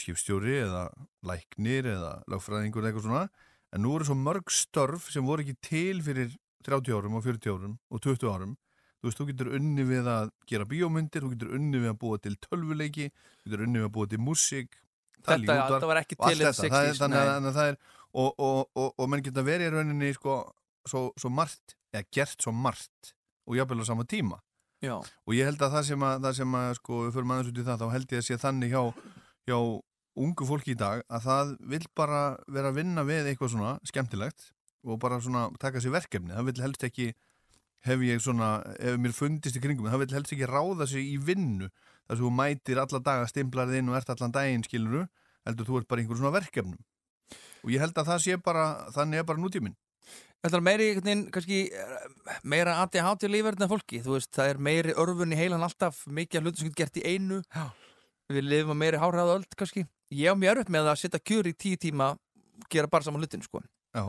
skipstjóri eða læknir eða lögfræðingur eða eitthvað svona. En nú eru svo mörg störf sem voru ekki til fyrir 30 árum og 40 árum og 20 árum. Þú veist, þú getur unni við að gera bíómyndir þú getur unni við að búa til tölvuleiki þú getur unni við að búa til músík. Þetta, útvarp þetta var ekki til þetta. það er, 60s þannig, að, að það er og, og, og, og menn geta verið í rauninni sko, svo, svo margt, eða gert svo margt og jafnvel á sama tíma. Já, og ég held að það sem að, það sem að sko, við förum aðeins út í það, þá held ég að sé þannig hjá, hjá ungu fólki í dag að það vil bara vera að vinna við eitthvað svona skemmtilegt og bara svona taka sér verkefni. Það vil helst ekki hef ég svona, ef mér fundist í kringum það vil helst ekki ráða sig í vinnu. Þar sem þú mætir alla daga, stimplar þinn og ert allan daginn, skiluru heldur þú ert bara einhver svona verkefnum. Og ég held að það sé bara, þannig er bara nútíminn Þetta er meiri, kannski eh, meira ADHD lífverðin af fólki, þú veist, það er meiri örfun í heilan alltaf, mikið hlutum sem getur gert í einu, Já. við lifum að meiri hárhæða öld, kannski. Ég á mjög erfitt með að setja kjör í tíu tíma, gera bara saman hlutin, sko. Já,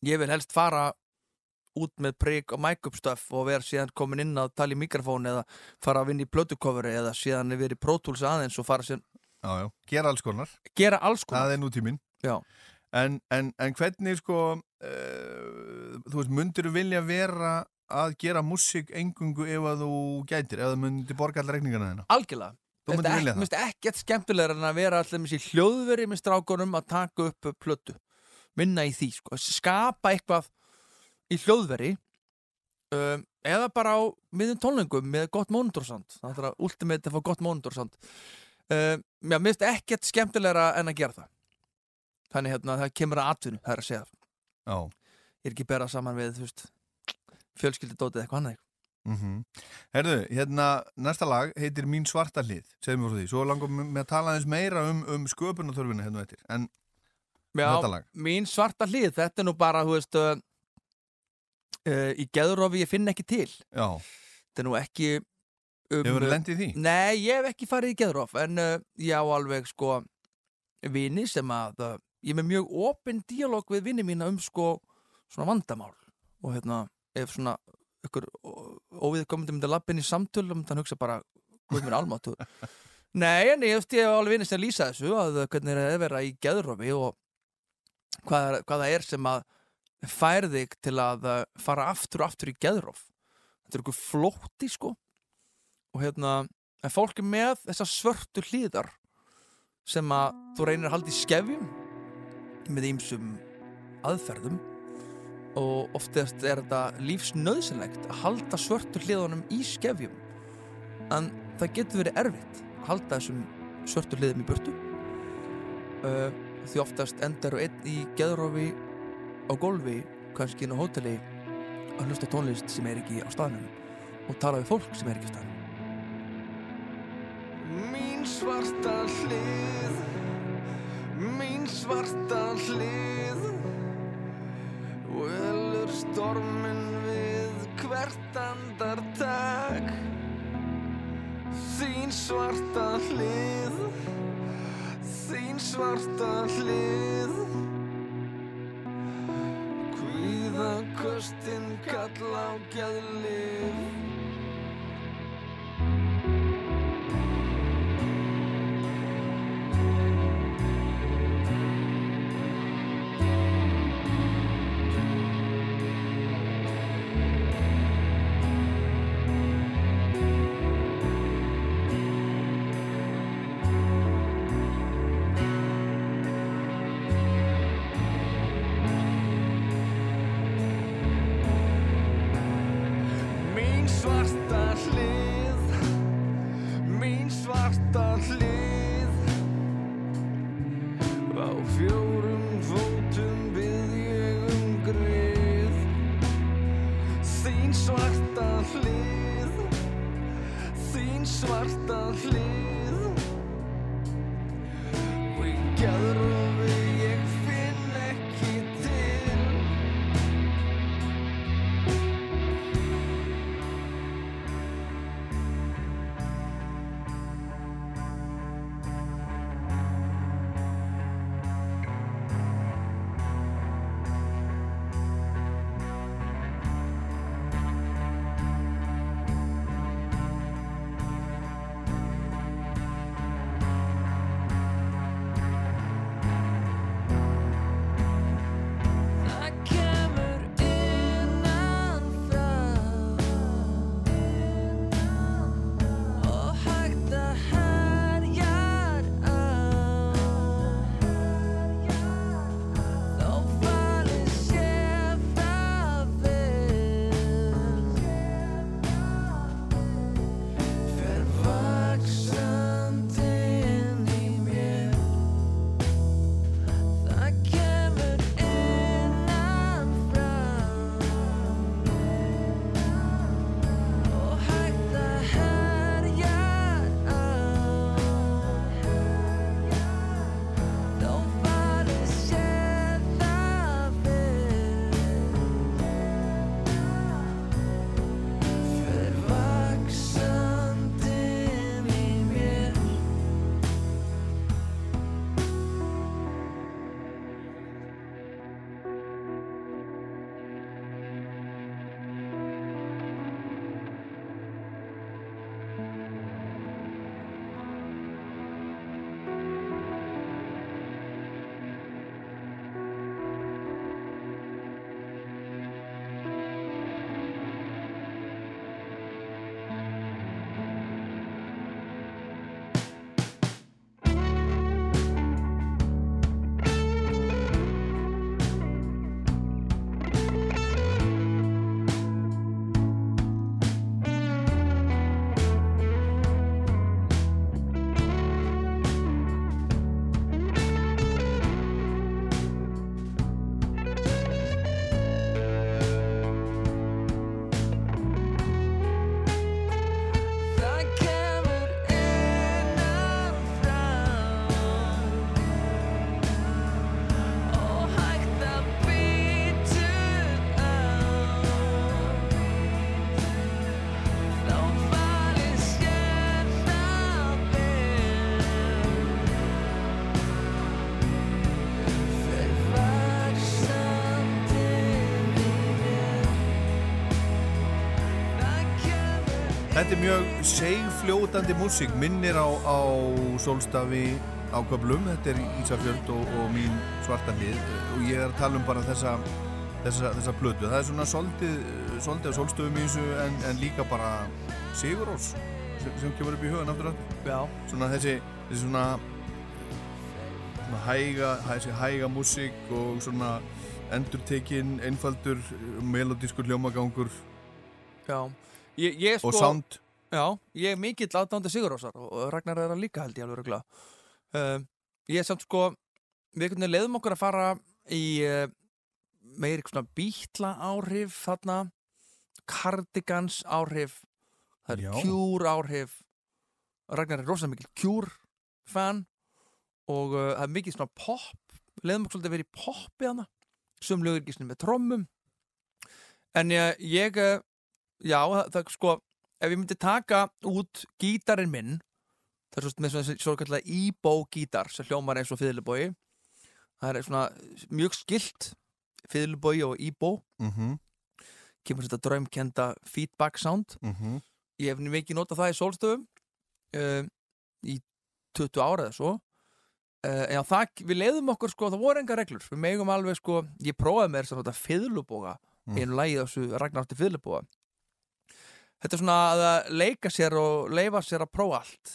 Ég vil helst fara út með prik og make-up stuff og vera síðan komin inn að tala í mikrofón eða fara að vinna í plötukofuri eða síðan verið í Pro Tools aðeins og fara síðan, já, já, gera alls konar gera alls konar. það er nútíminn Já. En, en, en hvernig sko uh, þú veist, myndir þú vilja vera að gera músík engungu ef að þú gætir, ef það myndir borga allar reikningana þina Algjörlega. Þú myndir vilja það? minnst ekkert skemmtilegur en að vera allir sér hljóðveri með strákunum að taka upp plötu. Vinna í því, sko. Skapa eitthvað í hljóðveri um, eða bara á miðum tónlingum með gott mónitorsand. Það er að ultimate að fá gott mónitorsand. Um, já, minnst ekkert skemmtilegra en að gera það. Þannig hérna, það kemur að atvinnu, það er að segja. Já, Ég er ekki berað saman við, þú veist, fjölskyldudótið eitthvað annað. mm Herðu, hérna, næsta lag heitir Mín svarta hlið, segjum við frá því Svo langum við með að tala aðeins meira um, um sköpunarþörfina hérna eftir En Þetta lag. mín svarta hlið, þetta er nú bara, veist, uh, uh, í geðurofi ég finn ekki til. já, Þetta er nú ekki... Um, hefur verið lendið í því? Nei, ég hef ekki farið í geðurof, en uh, ég á alveg, sko, vini sem að, ég með mjög opinn díalóg við vini mína um, sko, svona vandamál. Og hérna, ef svona, ykkur óviðkomandi myndi lappin í samtölum, þannig hugsa bara, hvað mér almáttu. Nei, en ég hef alveg vinist að lýsa þessu, að hvernig er að vera í geðurofi og hvað, hvað það er sem að fær þig til að uh, fara aftur og aftur í geðrof þetta er eitthvað flótti sko og hérna en fólk er með þessar svörtu hlýðar sem að þú reynir að halda í skefjum með ýmsum aðferðum og oftast er þetta lífsnöðsynlegt að halda svörtu hlýðunum í skefjum. En það getur verið erfitt að halda þessum svörtu hlýðum í burtu. Uh, því oftast endar einn í geðrofi á gólfi, kannski inn á hóteli að hlusta tónlist sem er ekki á staðnum og tala við fólk sem er ekki á staðnum. Mín svarta hlið Mín svarta hlið Velur stormin við hvert andartak. Þín svarta hlið Þín svarta hlið. Hvíða köstin kalla á geðlif segfljótandi músík, minnir á, á sólstafi á köflum, þetta er Ísafjörd og, og mín svarta hlið og ég er að tala um bara þessa, þessa, þessa plötu. Það er svona soldið, á sólstöfum í þessu en, en líka bara Sigurós sem, sem kemur upp í hugan aftur. Já, Svona þessi, þessi svona, svona hæga, þessi hæga músík og svona endurtekinn, einfaldur, melodískur hljómagangur já Ég, ég sko og sound. Já, ég er mikill aðdándi Sigurósar og Ragnar er það líka held ég alveg regla uh, Ég er samt sko við leiðum okkur að fara í uh, meiri svona bítla áhrif þarna cardigans áhrif það er. Cure áhrif. Ragnar er rosalega mikil Cure fan og uh, það er mikið svona pop leiðum okkur svolítið að vera í poppi hana sum lögur ekki svona með trommum. En ég, ég uh, já, það, það sko ef ég myndi taka út gítarinn minn það er svo með svona svo kallega e-bow gítar sem hljómar eins og fiðlubói það er svona mjög skilt fiðlubói og e-bow Mm kemur þetta draumkenda feedback sound. -hmm. ég hef mikið notað það í sólstöfum uh, í 20 ára eða svo. Uh, en já, það, við leiðum okkur sko, það voru enga reglur. Við megum alveg sko, ég prófaði mér svona fiðlubóga Mm. einu lagi þessu Ragnarti fiðlubóga þetta er svona að leika sér og leifa sér að prófa allt.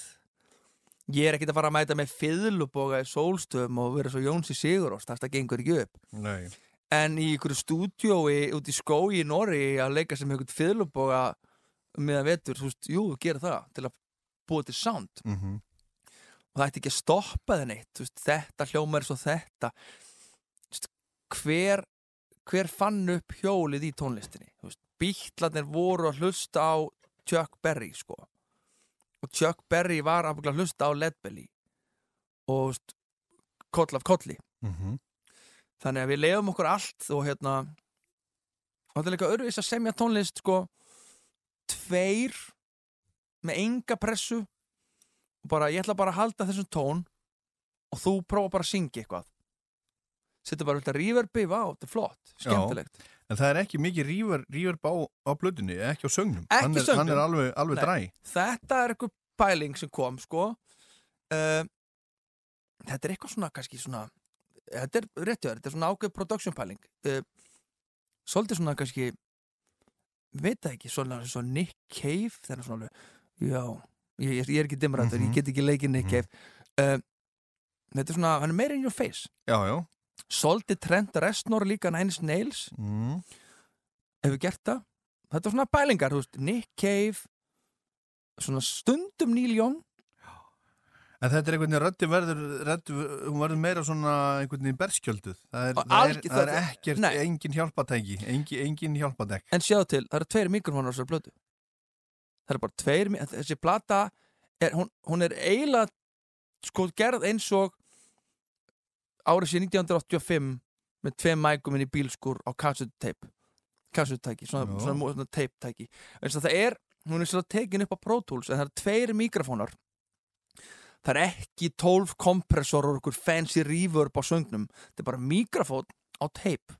Ég er ekkert að fara að mæta með fiðlubóga í sólstöfum og vera svo Jónsi Sigurost, það gengur ekki upp. Nei. en í ykkur stúdjói út í skói í Nóri að leika sem einhvern fiðluboga meðan vetur, þú veist, jú, gera það til að búið til sound. Mm og það ætti ekki að stoppa þenn eitt veist, þetta hljómar er svo þetta. Veist, hver hver fann upp hjólið í tónlistinni? Veist, bítlarnir voru að hlusta á Chuck Berry sko. Og Chuck Berry var að hlusta á Led Belly og koll af kolli -hmm. þannig að við lefum okkur allt og hérna og þetta er líka örfis að semja tónlist sko tveir með enga pressu og bara ég ætla bara að halda þessum tón og þú prófa bara að syngja eitthvað setja bara alltaf reverbi á, þetta er flott, skemmtilegt. En það er ekki mikið rífur, rífur á, á blöðunni, ekki á sögnum Ekki hann er, söngnum. Hann er alveg, alveg dræ þetta er eitthvað pæling sem kom sko. Uh, þetta er eitthvað svona kannski svona þetta er réttið, þetta er svona ágæð production pæling. Uh, svolítið svona kannski veit það ekki, svona, svona Nick Cave það er svona alveg, já ég, ég, er ekki dimrættur, Mhm. ég get ekki leikið Nick Mhm. Cave. Uh, þetta er svona, hann er meira in your face. Já, já svolítið Trent Reznor líka Nine Inch Nails mm. hefur gert það þetta er svona pælingar, þú veist, Nick Cave svona stundum Neil Young En þetta er einhvern veginn röddin verður, rödd, hún verður meira svona einhvern veginn berskjölduð. Það er, það er, það er ekkert, Nei. engin hjálpatæki, engin, engin hjálpatæk. En sjáðu til, það eru tveir mikrofónar á þessari blötu Það eru bara tveir Þessi plata, er, hún, hún er eiginlega sko gerð eins og árið sér 1985 með tveim mækum inn í bílskur á kassuteip kassutæki, svona, svona, svona teiptæki en það er, hún er svona tekin upp á Pro Tools en það eru tveir mikrofónar. Það er ekki 12 kompressor og okkur fancy reverb á söngnum. Þetta er bara mikrofón á teip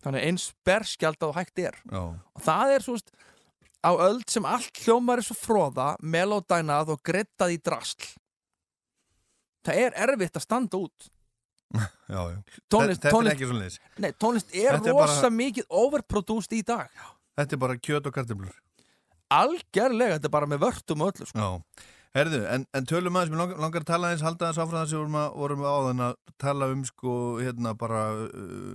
þannig eins berskjald á hægt er. Já, og það er svo veist, á öld sem allt hljómar er svo fróða melodænað og grettað í drasl. Það er erfitt að standa út já, já. tónlist, þetta er tónlist, ekki svona leis. nei, tónlist er Þetta er rosa bara- mikið overproduced í dag Þetta er bara kjöt og kartöflur. algjörlega, þetta er bara með vörtum og öllu sko. Já. Herðu, en, en tölum aðeins, mér langar, langar að tala aðeins, halda aðeins áfram þess að að, vorum við áðan að tala um sko, hérna bara, uh,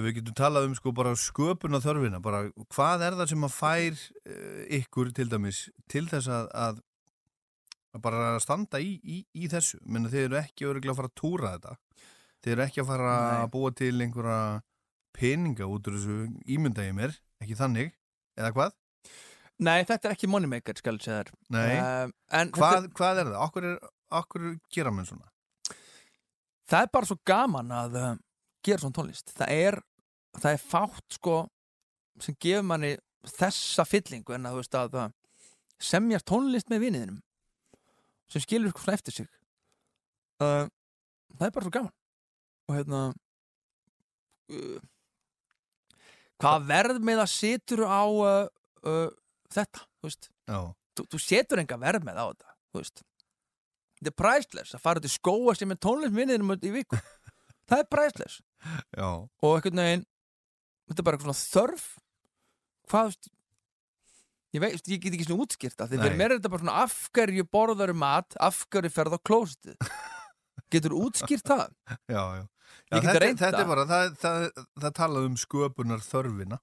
við getum talað um sko bara sköpuna þörfina, bara hvað er það sem að fær uh, ykkur til dæmis til þess að, að, að bara standa í, í, í þessu, menn þið eru ekki öruglega að fara að túra þetta, þið eru ekki að fara Nei. að búa til einhverja peninga út úr þessu ímyndaði mér, ekki þannig, eða hvað? nei, þetta er ekki moneymaker skal ég segja þér um, en Hvað, þetta, hvað er það? Okkur, er, okkur gera menn svona? það er bara svo gaman að uh, gera svona tónlist það er, það er fátt sko sem gefur manni þessa fyllingu en að, þú veist, að uh, semja tónlist með viniðinum sem skilur eitthvað svona eftir sig. Uh, það er bara svo gaman. Og hérna uh, hvað verð með að situr á uh, uh, þetta, þú veist? Þú, þú setur enga verð með á þetta þú veist. Þetta er priceless að fara til skóa sem er tónlistminniðinum í viku. Það er já, og einhvern veginn þetta er bara eitthvað svona þörf. Hvað þú veist ég, veit, ég get ekki svona útskýrt það því fyrir mér er þetta bara svona af hverju borðaru mat? Af hverju ferð á klósitið getur útskýrt það? Já, já. já Ég þetta, þetta er bara, það, það, það talað um sköpunar þörfina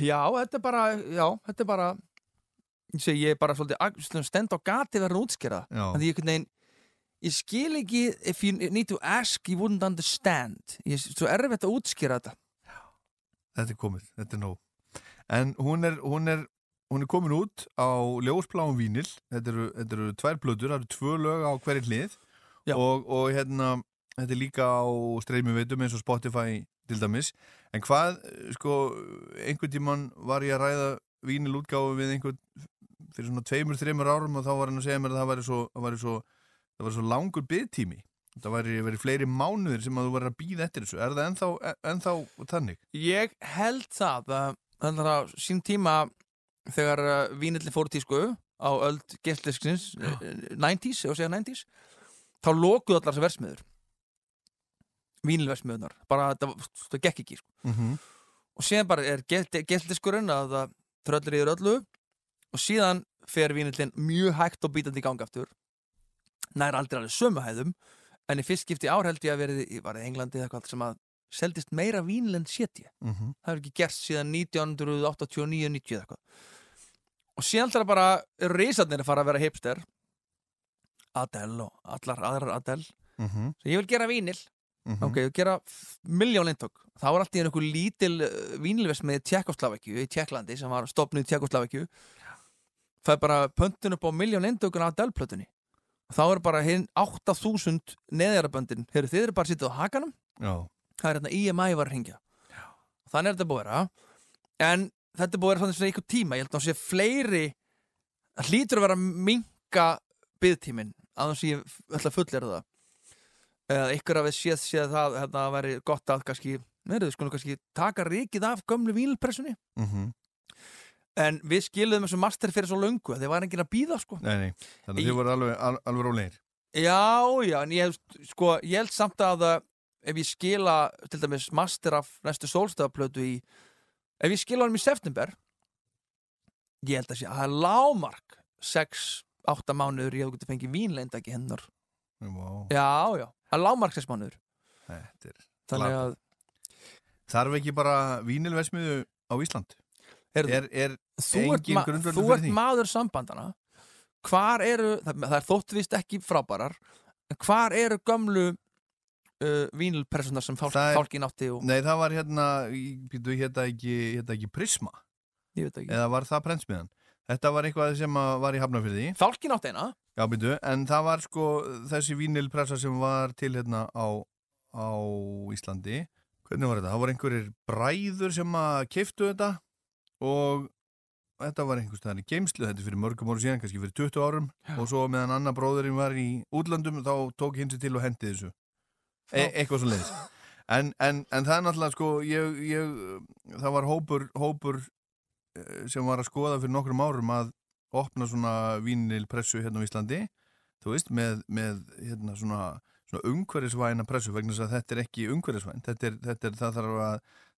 já, þetta er bara, já, þetta er bara ég ég er bara svolítið stend á gati verður En því einhvern veginn ég skil ekki if you need to ask you wouldn't understand. Ég er svo erfitt að útskýra þetta. Þetta er komið, þetta er nóg En hún er, hún er, hún er komin út á ljósbláum vínil Þetta eru, þetta eru tvær blöður, það eru tvö lög á hverju hlið og, og hérna, þetta er líka á streymi veitum eins og Spotify til dæmis En hvað, sko, einhvern tímann var ég að ræða vínilútgáfu við einhvern fyrir svona tveimur, þreimur árum og þá var hann að segja mér að það væri svo, það væri svo, það væri svo langur byggtími. Það væri, væri fleiri mánuðir sem að þú væri að býða eftir þessu. Er það ennþá, ennþá þannig? ég held það að þannig að sín tíma þegar uh, vínilli fór tísku á öld gestliskins uh, 90s, ef að segja 90s þá lokuðu allar þessi versmiður vínilversmiðunar bara þetta, það gekk ekki sko. Mm -hmm. og síðan bara er gestliskurinn að það tröllir yfir öllu og síðan fer vínillin mjög hægt og bítandi í gang aftur nær aldrei alveg sömu hæðum en í fyrst skipti ár held ég að verið í Englandi eða eitthvað sem að seldist meira vínill en séti Mm -hmm. það hefur ekki gerst síðan 1989-90 eða eitthvað. Og síðan þegar bara risarnir að fara að vera hipster. Adele og allar aðrar Adele. Mhm, svo ég vil gera vínil. Mhm. ok, ég vil gera miljón eintök þá var alltaf einhver lítil uh, vínilvesmið í Tjekkoslavakju, í Tjekklandi sem var stopnuð í Tjekkoslavakju það er bara pöntun upp á miljón eintökun af Adele-plötunni. Þá er bara hinn 8000 neðjaraböndin, þið eru bara sittið á hakanum. Já, það er hérna IMI var að ringja þannig er þetta búið að vera. En þetta er búið að vera svona einhver tíma. Ég held að það sé fleiri það hlýtur að vera að minka byggtímin að það sé ég ætla að fullera það. Eða ykkur að við séð, séð það hérna, að veri gott að kannski neður, við skulum kannski taka ríkið af gömlu vínilpressunni mhm. En við skiluðum þessu master fyrir svo löngu að þið var enginn að býða sko. Nei, nei, þannig að þið voru alveg, al, alveg rólegir. Já, já, en ég, sko, ég held samt að ef ég skila til dæmis master af næstu sólstafaplötu í ef ég skila honum í september ég held að sé að það er lámark 6-8 mánuður ég hef getið fengið vínleinda ekki hennar. Vá, Já, já, það er lámark 6 mánuður. Er Þannig að, Þarf ekki bara vínilvesmiðu á Ísland? heyrðu, Er, er þú ert, ma þú ert maður sambandana hvar eru, það, það er þóttvist ekki frábærar hvar eru gömlu uh, vínilpressunar sem fálk, er- fálkin átti og Nei, það var hérna, býtu, hérna ekki, hérna ekki Prisma, ég veit ekki eða var það prentsmiðan? Þetta var eitthvað sem var í Hafnarfyrði, Fálkin átti eina já býtu, en það var sko þessi vínilpressa sem var til hérna á, á Íslandi. Hvernig var þetta? Það voru einhverjir bræður sem að keiftu þetta og þetta var einhvers staðar í geimslu, þetta er fyrir mörgum árum síðan, kannski fyrir 20 árum og svo meðan annar bróðurinn var í útlandum þá tók hinn sér til og hendi þessu. E eitthvað svo leiðis. En, en, en það er náttúrulega sko, ég, ég, það var hópur, hópur eh, sem var að skoða fyrir nokkrum árum að opna svona vínilpressu hérna á Íslandi, þú veist, með, með hérna svona, umhverfisvæna pressu vegna þess að þetta er ekki umhverfisvæn, þetta þetta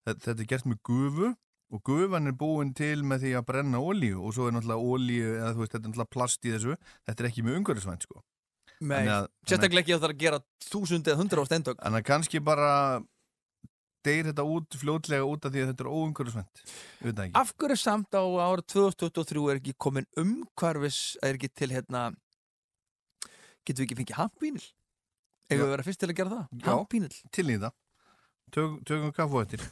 þetta, er gert með gufu og gufan er búin til með því að brenna olíu og svo er náttúrulega olíu, eða veist, þetta er náttúrulega plast í þessu, þetta er ekki með umhverfisvæn, sko. Sérstaklega ekki að það er að gera þúsund eða hundra á steindök Þannig að kannski bara deyr þetta út fljótlega út af því að þetta er ekki. Af hverju samt á árið 2023 er ekki komin umhverfis er ekki til hérna getum við ekki fengið hampvínil Eða Já. við vera fyrst til að gera það? Já. Hampvínil Til í það. Tök, tökum kaffu eftir.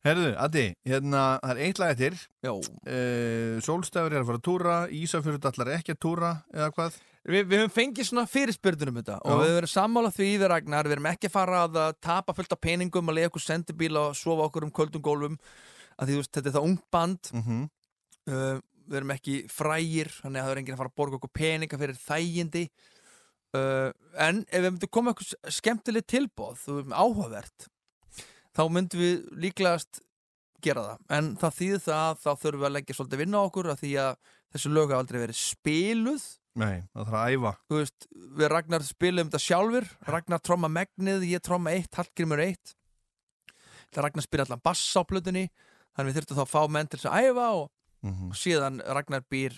Herðu, Addi, hérna, það er eitt lag eftir. Uh, Sólstafur er að fara að túra, Ísafjörð allar ekki að túra, eða hvað? Vi, við höfum fengið svona fyrirspyrnur um þetta og Já. við höfum verið sammála því við Ragnar, við erum ekki að fara að tapa fullt af peningum að leiða okkur sendibíl og sofa okkur um köldum gólfum. Að því þú veist, þetta er það ung band. Mm uh, við erum ekki frægir þannig að það er enginn að fara að borga okkur peninga fyrir þægindi. Uh, en ef við myndum koma eitthvað skemmtileg tilbóð þú veist, áhugavert þá myndum við líklegast gera það. En það þýðir það að þá þurfum við að leggja svolítið vinna á okkur af því að þessu lög hafa aldrei verið spiluð Nei, það þarf að æfa. þú veist, við Ragnar spilum þetta sjálfur. Ragnar tromma megnið, ég tromma eitt Hallgrimur eitt. Það Ragnar spila allan bass á plötunni þannig við þurftum þá að fá menn til þess að æfa og Mm og síðan Ragnar býr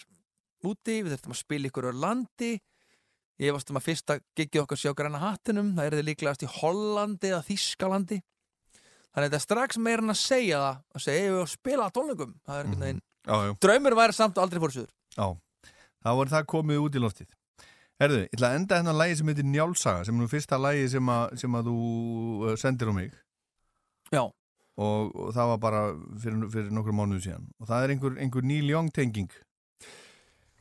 úti, við þurftum að spila ykkur á landi. Ég varst um að fyrsta gigið okkar sjá græna hattinum, það er þið líklegast í Hollandi eða Þískalandi þannig þetta er strax meira en að segja það að segja, ég vil spila á tónleikum. Já, já, draumur væri samt og aldrei fór suður já. Það komið út í loftið. Herðu, ég ætla að enda hérna lagi sem heitir Njálsaga, sem er nú fyrsta lagi sem, að- sem að þú uh, sendir á mig. já, Og, og það var bara fyrir, fyrir nokkur mánuðu síðan. Og það er einhver, einhver Neil Young tenging.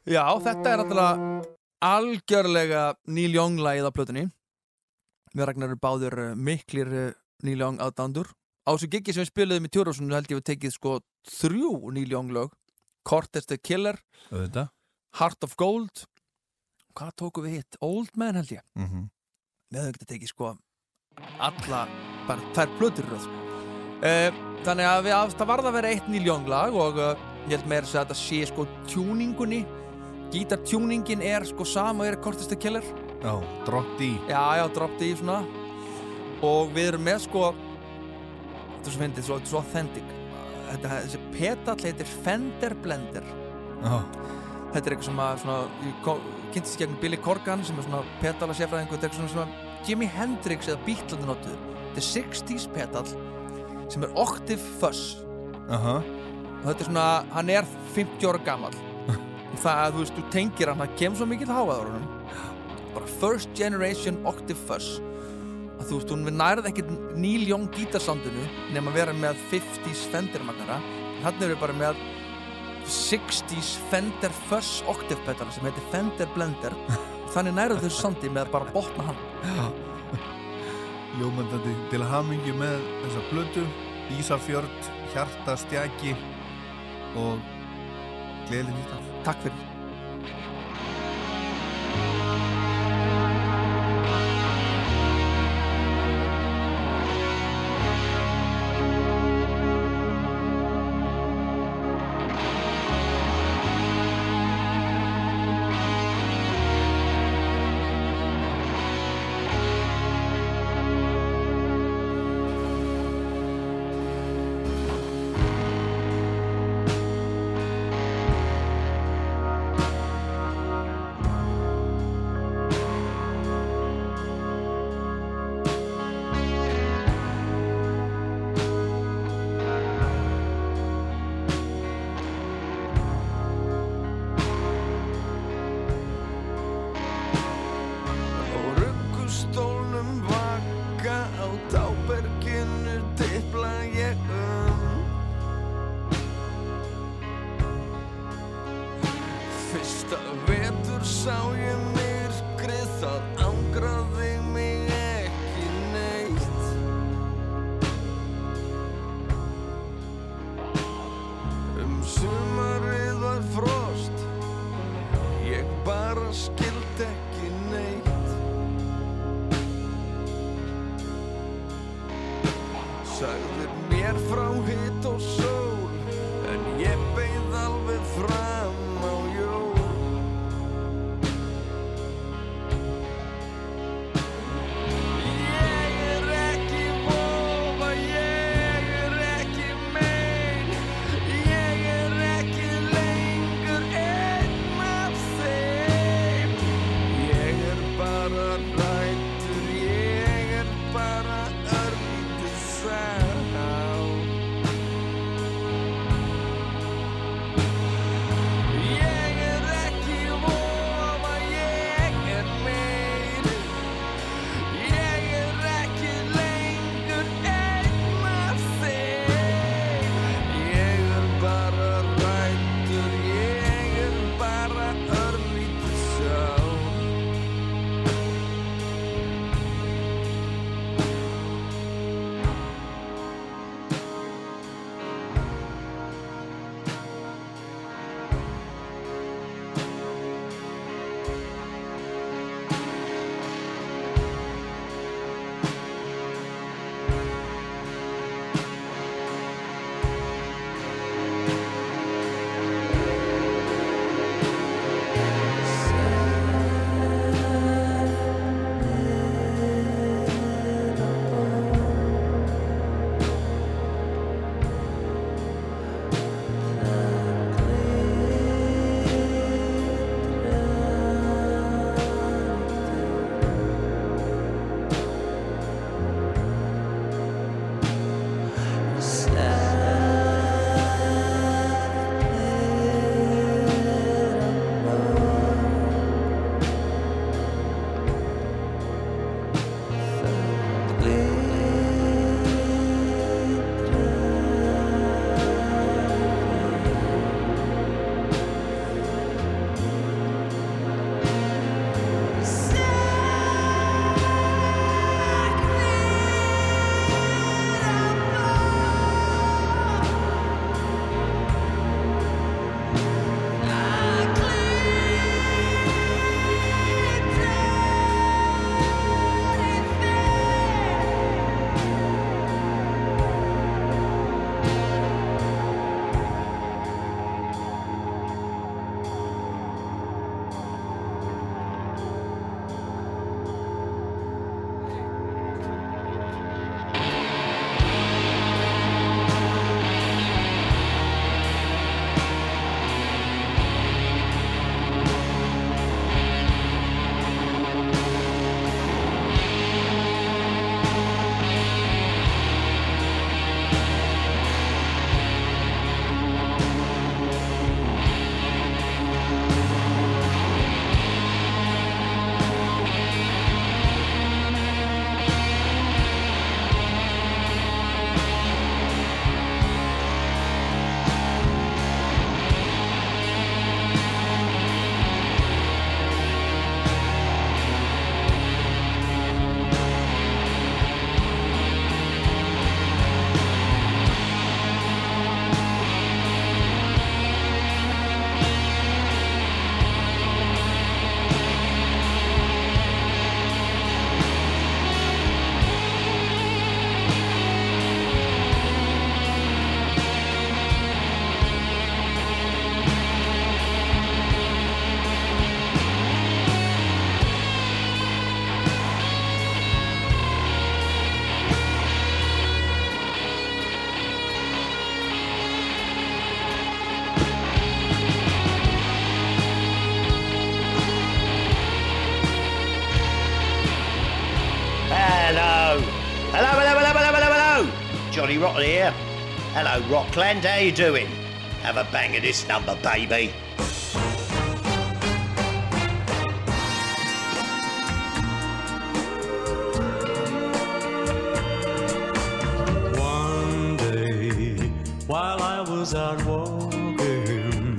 já, þetta er náttúrulega algjörlega Neil Young lagið á plötunni við Ragnar eru báður uh, miklir uh, Neil Young aðdándur á þessu gigi sem við spiluðum í Tjórósunu held ég við tekið sko þrjú Neil Young lög Cortez the Killer, Þetta? Heart of Gold. Hvað tóku við hitt? Old Man held ég. Mm -hmm. við höfum getið tekið sko alla, bara þær plötur uh, þannig að við, að, það varð að vera eitt Neil Young lag og uh, ég held að segja að þetta sé sko tjúningunni gítartjúningin er sko sama og er Cortez the Killer Já, Drop D. já, já, dropped í svona. Og við erum með sko þetta er svo fyndið, svo, svo authentic. Þetta, þessi petall heitir Fender Blender. Já, þetta er eitthvað sem að svona, ég kynntist gegn Billy Corgan sem er svona petala sérfræðingu þetta er eitthvað svona Jimi Hendrix eða Beatlandi notuður þetta er 60's petal sem er Octave Fuss uh -huh. og þetta er svona hann er 50 ára gammal það að þú veist, þú tengir hann það kemur svo mikið til háaður bara first generation Octave Fuss að þú veist, hún nærði ekkert Neil Young gítarsandinu nema að vera með 50's fendirmagnara hann er bara með 60's Fender Fuzz Octave pedala sem heitir Fender Blender. Þannig nærðu þau sandi með að bara botna hann. Já, jómandandi til hamingi með þessa blödu Ísafjörð, Hjartastjaki og gleðileg nýtt af Takk fyrir. Johnny Rotten here. Hello, Rockland, how you doing? Have a bang of this number, baby. One day, while I was out walking,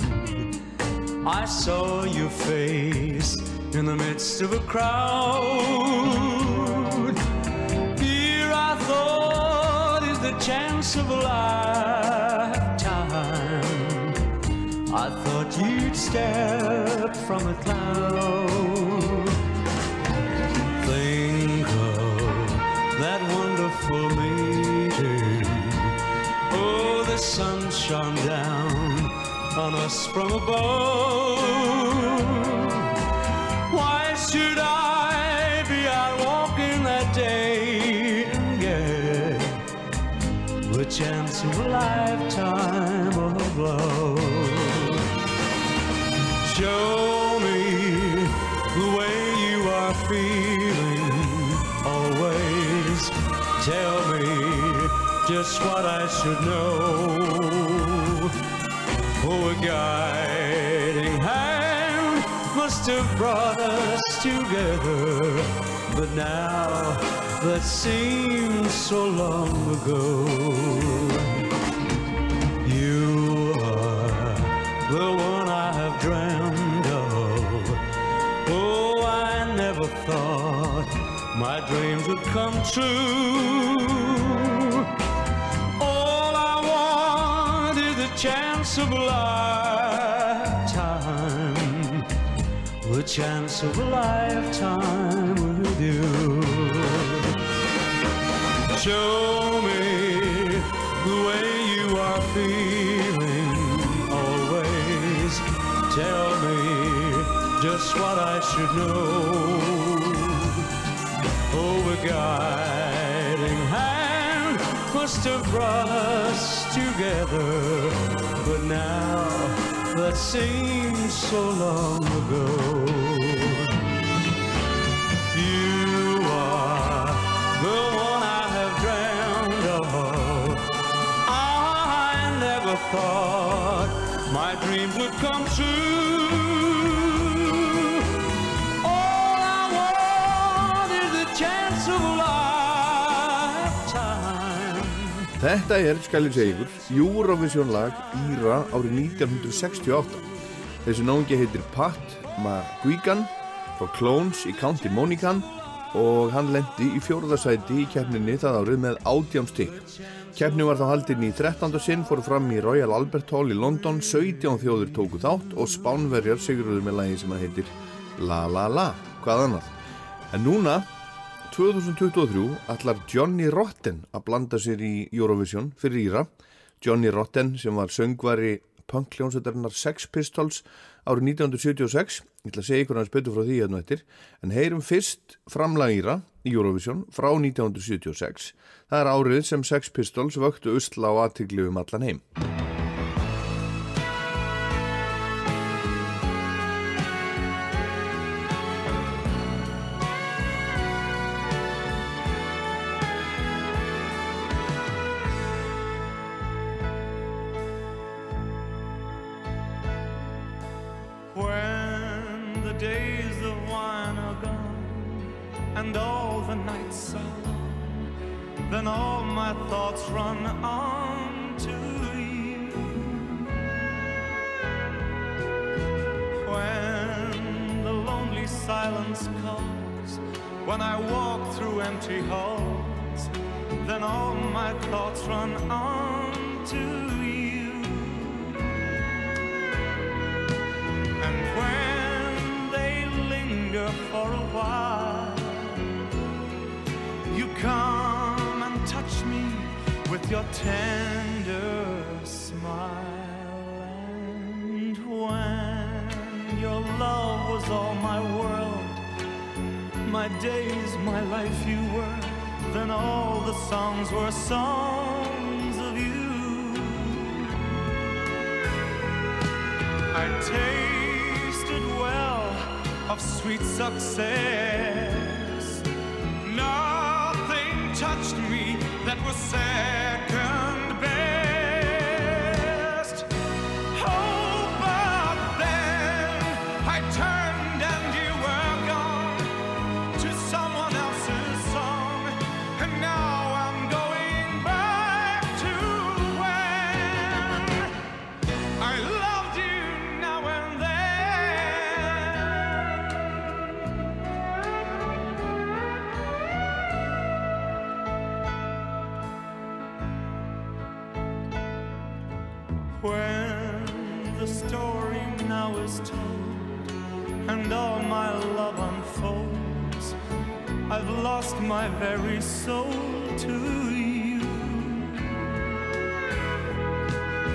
I saw your face in the midst of a crowd. Of a lifetime. I thought you'd step from a cloud. Think of that wonderful meeting. Oh, the sun shone down on us from above. Just what I should know. Oh, a guiding hand must have brought us together. But now that seems so long ago. You are the one I have dreamed of. Oh, I never thought my dreams would come true. Chance of a lifetime, the chance of a lifetime with you. Show me the way you are feeling always. Tell me just what I should know. Oh, guiding hand must have brought us together. But now that seems so long ago. You are the one I have dreamed of. I never thought my dreams would come true. Þetta er, skal ég segja ykkur, Eurovision lag Íra árið 1968. Þessi náungi heitir Pat McGuigan frá Clones í County Monican og hann lendi í fjórðarsæti í keppninni það árið með átjámstík. Keppni var þá haldinn í 13. sinn, fór fram í Royal Albert Hall í London, 17 þjóður tóku þátt og spánverjar sigurður með lagi sem að heitir La La La, hvað annað. En núna 2023 ætlar Johnny Rotten að blanda sér í Eurovision fyrir Íra. Johnny Rotten sem var söngvari punkljónsveitarinnar Sex Pistols árið 1976. Ég ætla að segja ykkur hans betur frá því hérna eftir. En heyrum fyrst framlag Íra í Eurovision frá 1976. Það er árið sem Sex Pistols vöktu usla á aðtigli um allan heim. My thoughts run on to you. When the lonely silence calls, when I walk through empty halls, then all my thoughts run on to you. Your tender smile. And when your love was all my world, my days, my life you were, then all the songs were songs of you. I tasted well of sweet success. Nothing touched me that was second lost my very soul to you.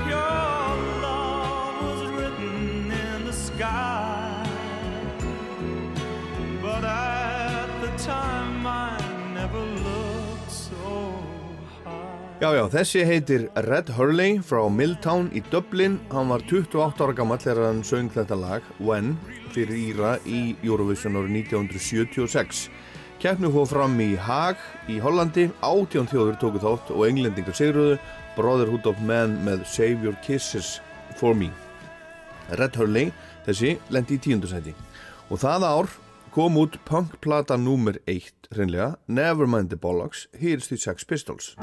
Your love was written in the sky, but at the time I never looked so high. Já, já, þessi heitir Red Hurley frá Milltown í Dublin. Hann var 28 ára gammal þegar hann söng þetta lag, When, fyrir Íra í Eurovision árið 1976. Keppnu hóð fram í Haag í Hollandi, átjón þjóður tóku þátt og englendingar sigruðu Brotherhood of Man með Save Your Kisses for Me. Red Hurley, þessi, lendi í tíundarsæti. Og það ár kom út punkplata númer 1, hreinlega, Nevermind the Bollocks, Here's the Sex Pistols.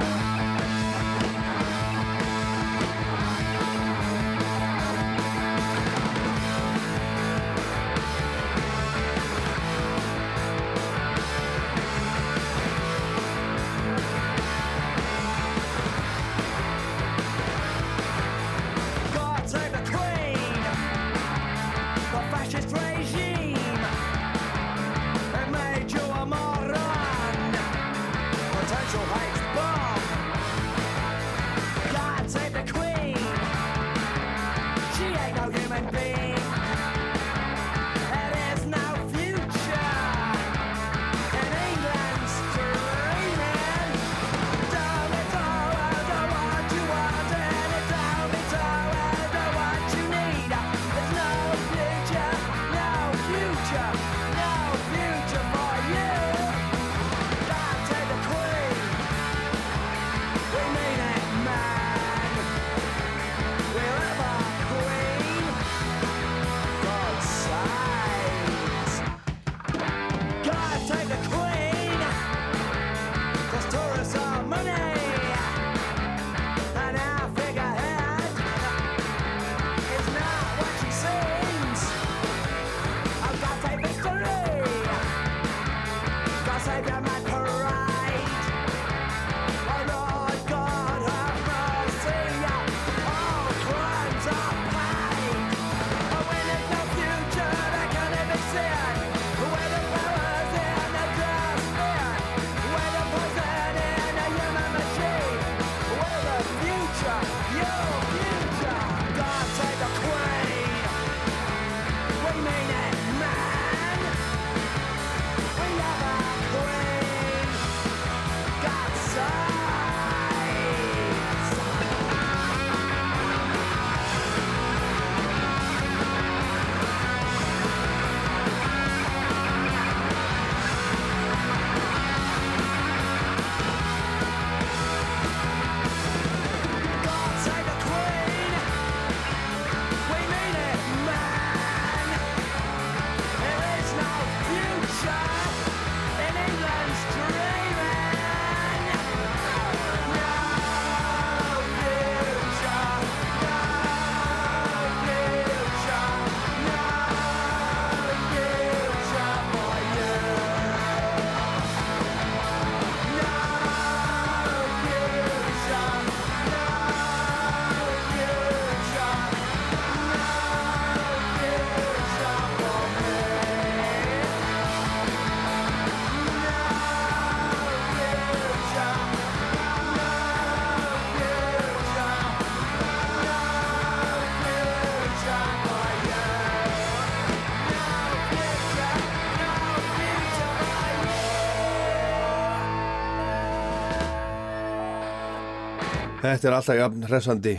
Þetta er alltaf jafn hressandi.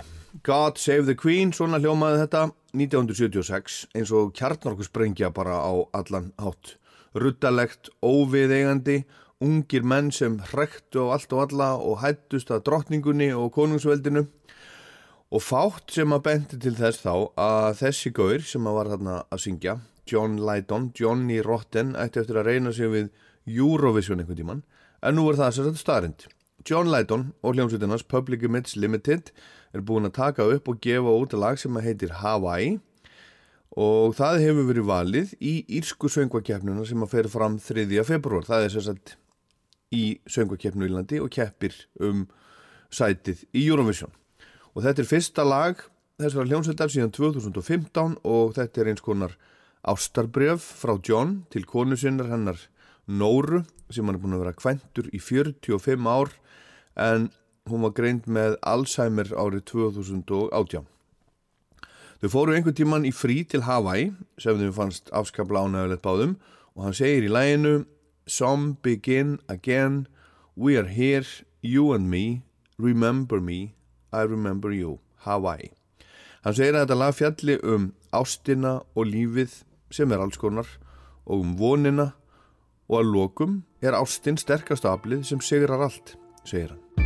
God Save the Queen, svona hljómaði þetta 1976 eins og kjarnorkusprengja bara á allan hátt. Ruttalegt, óviðeigandi, ungir menn sem hrektu á allt og alla og hættust að drottningunni og konungsveldinu og fátt sem að bendi til þess þá að þessi gaur sem að var þarna að syngja, John Lydon, Johnny Rotten, ætti eftir að reyna sig við Eurovision einhvern tíman, en nú er það sér þetta starrend. John Lydon og hljómsveitinans Public Image Limited er búin að taka upp og gefa út lag sem að heitir Hawaii og það hefur verið valið í Írsku söngvakefnuna sem að fer fram 3. februar. Það er sérsagt í söngvakefnu í landi og keppir um sætið í Eurovision. Og þetta er fyrsta lag þessara hljómsveitar síðan 2015 og þetta er eins konar ástarbref frá John til konu sinnar hennar Nóru sem hann er búin að vera kventur í 45 ár en hún var greind með Alzheimer árið 2018. Þau fóru einhvern tíman í frí til Hawaii sem þau fannst afskapla ánægulegt báðum og hann segir í læginu Some begin again, we are here, you and me, remember me, I remember you, Hawaii. Hann segir að þetta lag fjalli um ástina og lífið sem er alls konar og um vonina og að lokum er ástin sterkast aflið sem sigrar allt, segir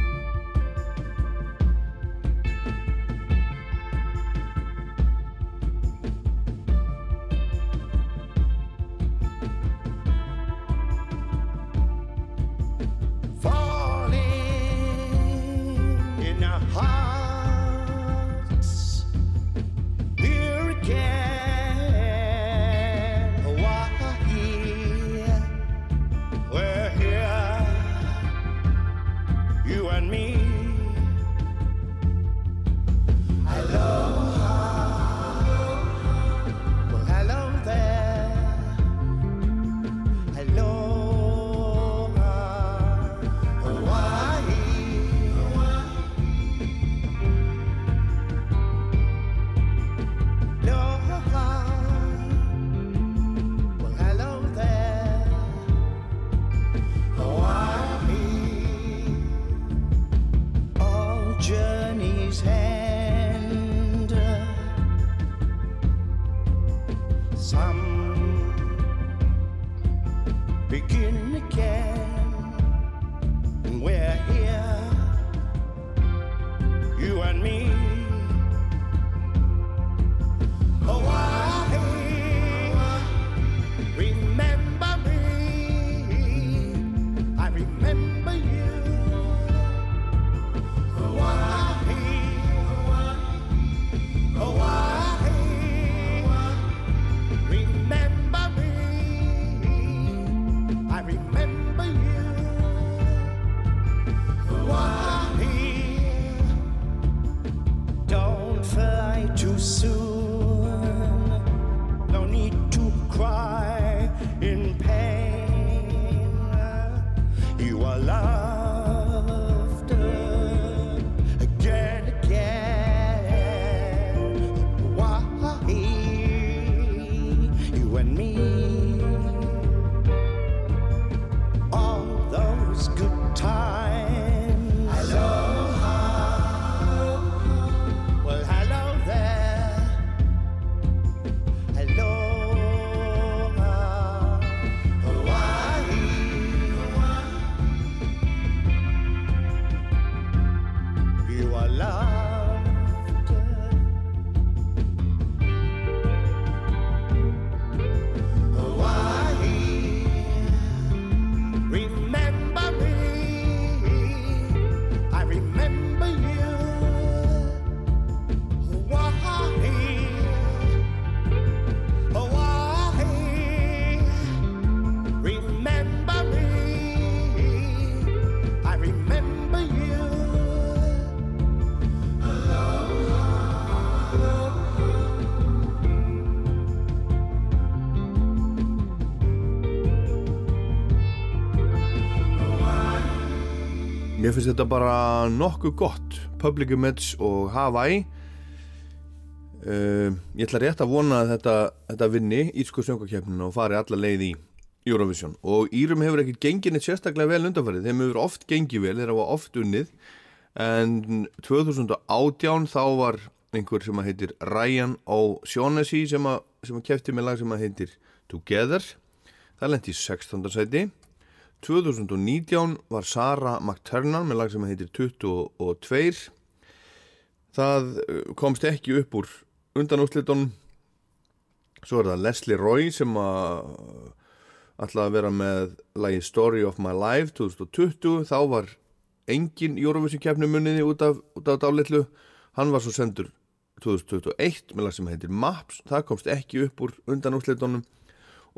Mér finnst þetta bara nokkuð gott Public Image og Hawaii. Uh, Ég ætla rétt að vona að þetta, þetta vinni Írsku söngakefninu og fari alla leið í Eurovision. Og Írum hefur ekkert gengið neitt sérstaklega vel undanfarið. Þeim hefur oft gengið vel, þeir hafa oft unnið. En 2018 þá var einhver sem að heitir Ryan O'Shaughnessy sem að, að kefti með lag sem að heitir Together. Það lendi í 16. sæti 2019 var Sara McTurnan með lag sem heitir 22 það uh, komst ekki upp úr undanúslitunum svo er það Leslie Roy sem að ætlaði að vera með lagi Story of My Life 2020 þá var engin Eurovision keppni muniði út af, af dálitlu. Hann var svo sendur 2021 með lag sem heitir Maps. Það komst ekki upp úr undanúslitunum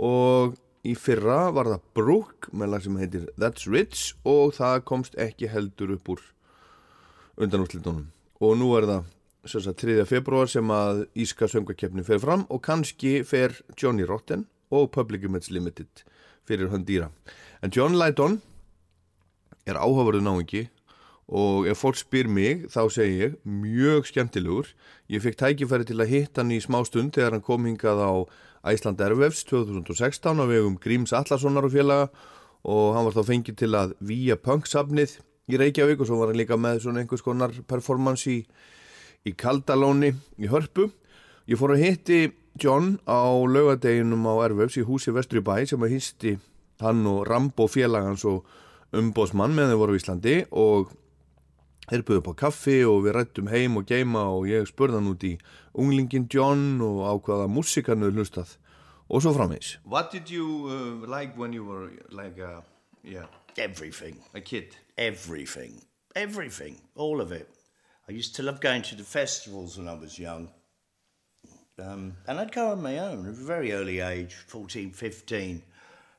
og í fyrra var það Brooke með lag sem heitir That's Rich og það komst ekki heldur upp úr undanúslitunum og nú er það sagt 3. februar sem að Íska söngvakeppni fer fram og kannski fer Johnny Rotten og Public Image Limited fyrir hann dýra. En John Lydon er áhugaverðu náingi og ef fólk spyr mig þá segi ég mjög skemmtilegur. Ég fekk tækifæri til að hitta hann í smá stund þegar hann kom hingað á Æsland Airwaves 2016 á vegum Gríms Allarssonar og félaga og hann var þá fengið til að vía punksafnið í Reykjavík og svo var hann líka með svona einhvers konar performance í, í Kaldalóni í Hörpu. Ég fór að hitti John á laugadeginum á Airwaves í húsi Vestri bæ sem að hýsti hann og Rambo félagans og umbóðsmann með þeir voru í Íslandi og þeir buðu upp á kaffi og við rættum heim og geima og ég spurði hann út í unglingin John og á hvaða músikarnu hlustað og svo framvegs. What did you uh, like when you were like a, yeah, Everything. a kid? Everything. Everything. All of it. I used to love going to the festivals when I was young. Um, and I'd go on my own at a very early age, 14, 15.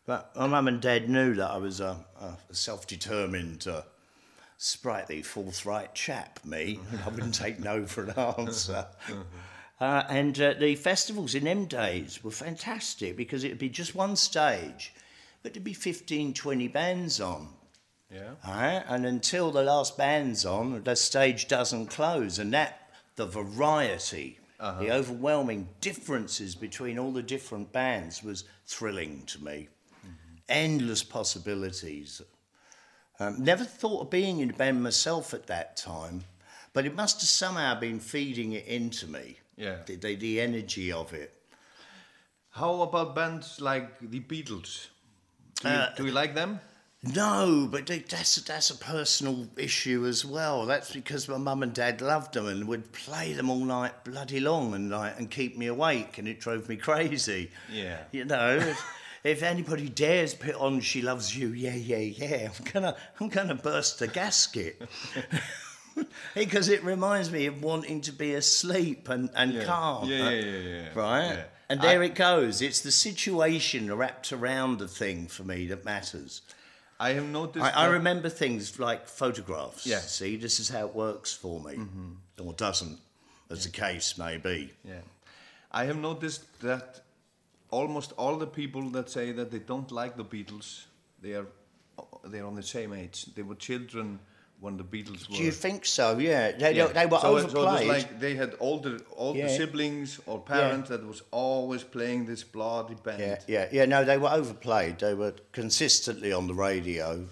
But my mum and dad knew that I was a, a self determined, uh, sprightly, forthright chap, me. I wouldn't take no for an answer. Uh, and uh, the festivals in them days were fantastic because it'd be just one stage, but there'd be 15, 20 bands on. Yeah. And until the last band's on, the stage doesn't close, and that the variety, the overwhelming differences between all the different bands was thrilling to me. Endless possibilities. Um, never thought of being in a band myself at that time, but it must have somehow been feeding it into me. Yeah. The, the, the energy of it. How about bands like the Beatles? Do you, Uh, do you like them? No, but that's that's a personal issue as well. That's because my mum and dad loved them and would play them all night bloody long and night and keep me awake, and it drove me crazy. Yeah. You know, if, anybody dares put on "She Loves You," yeah, yeah, yeah, I'm gonna I'm gonna burst the gasket. Because it reminds me of wanting to be asleep and, and calm. Yeah, yeah, yeah, yeah. Right? Yeah. And there it goes. It's the situation wrapped around the thing for me that matters. I have noticed. I, I remember things like photographs. Yeah. See, this is how it works for me, mm-hmm. or doesn't, as the case may be. Yeah. I have noticed that almost all the people that say that they don't like the Beatles, they are they're on the same age. They were children when the Beatles were. Do you think so? Yeah, they, Yeah. they were so, overplayed. So it was like they had older, older Yeah. siblings or parents that was always playing this bloody band. yeah, yeah, yeah. No, they were overplayed. They were consistently on the radio.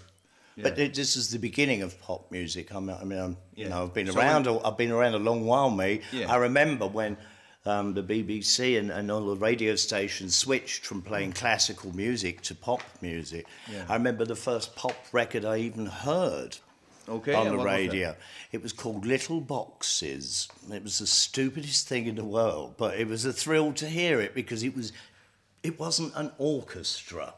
But Yeah. this is the beginning of pop music. I mean, I mean, I'm, you Yeah. know, I've been So around. when- I've been around a long while. Me, Yeah. I remember when um, the BBC and, and all the radio stations switched from playing classical music to pop music. Yeah. I remember the first pop record I even heard. Okay, on and the what was radio. It was called Little Boxes. It was the stupidest thing in the world, but it was a thrill to hear it because it was it wasn't an orchestra.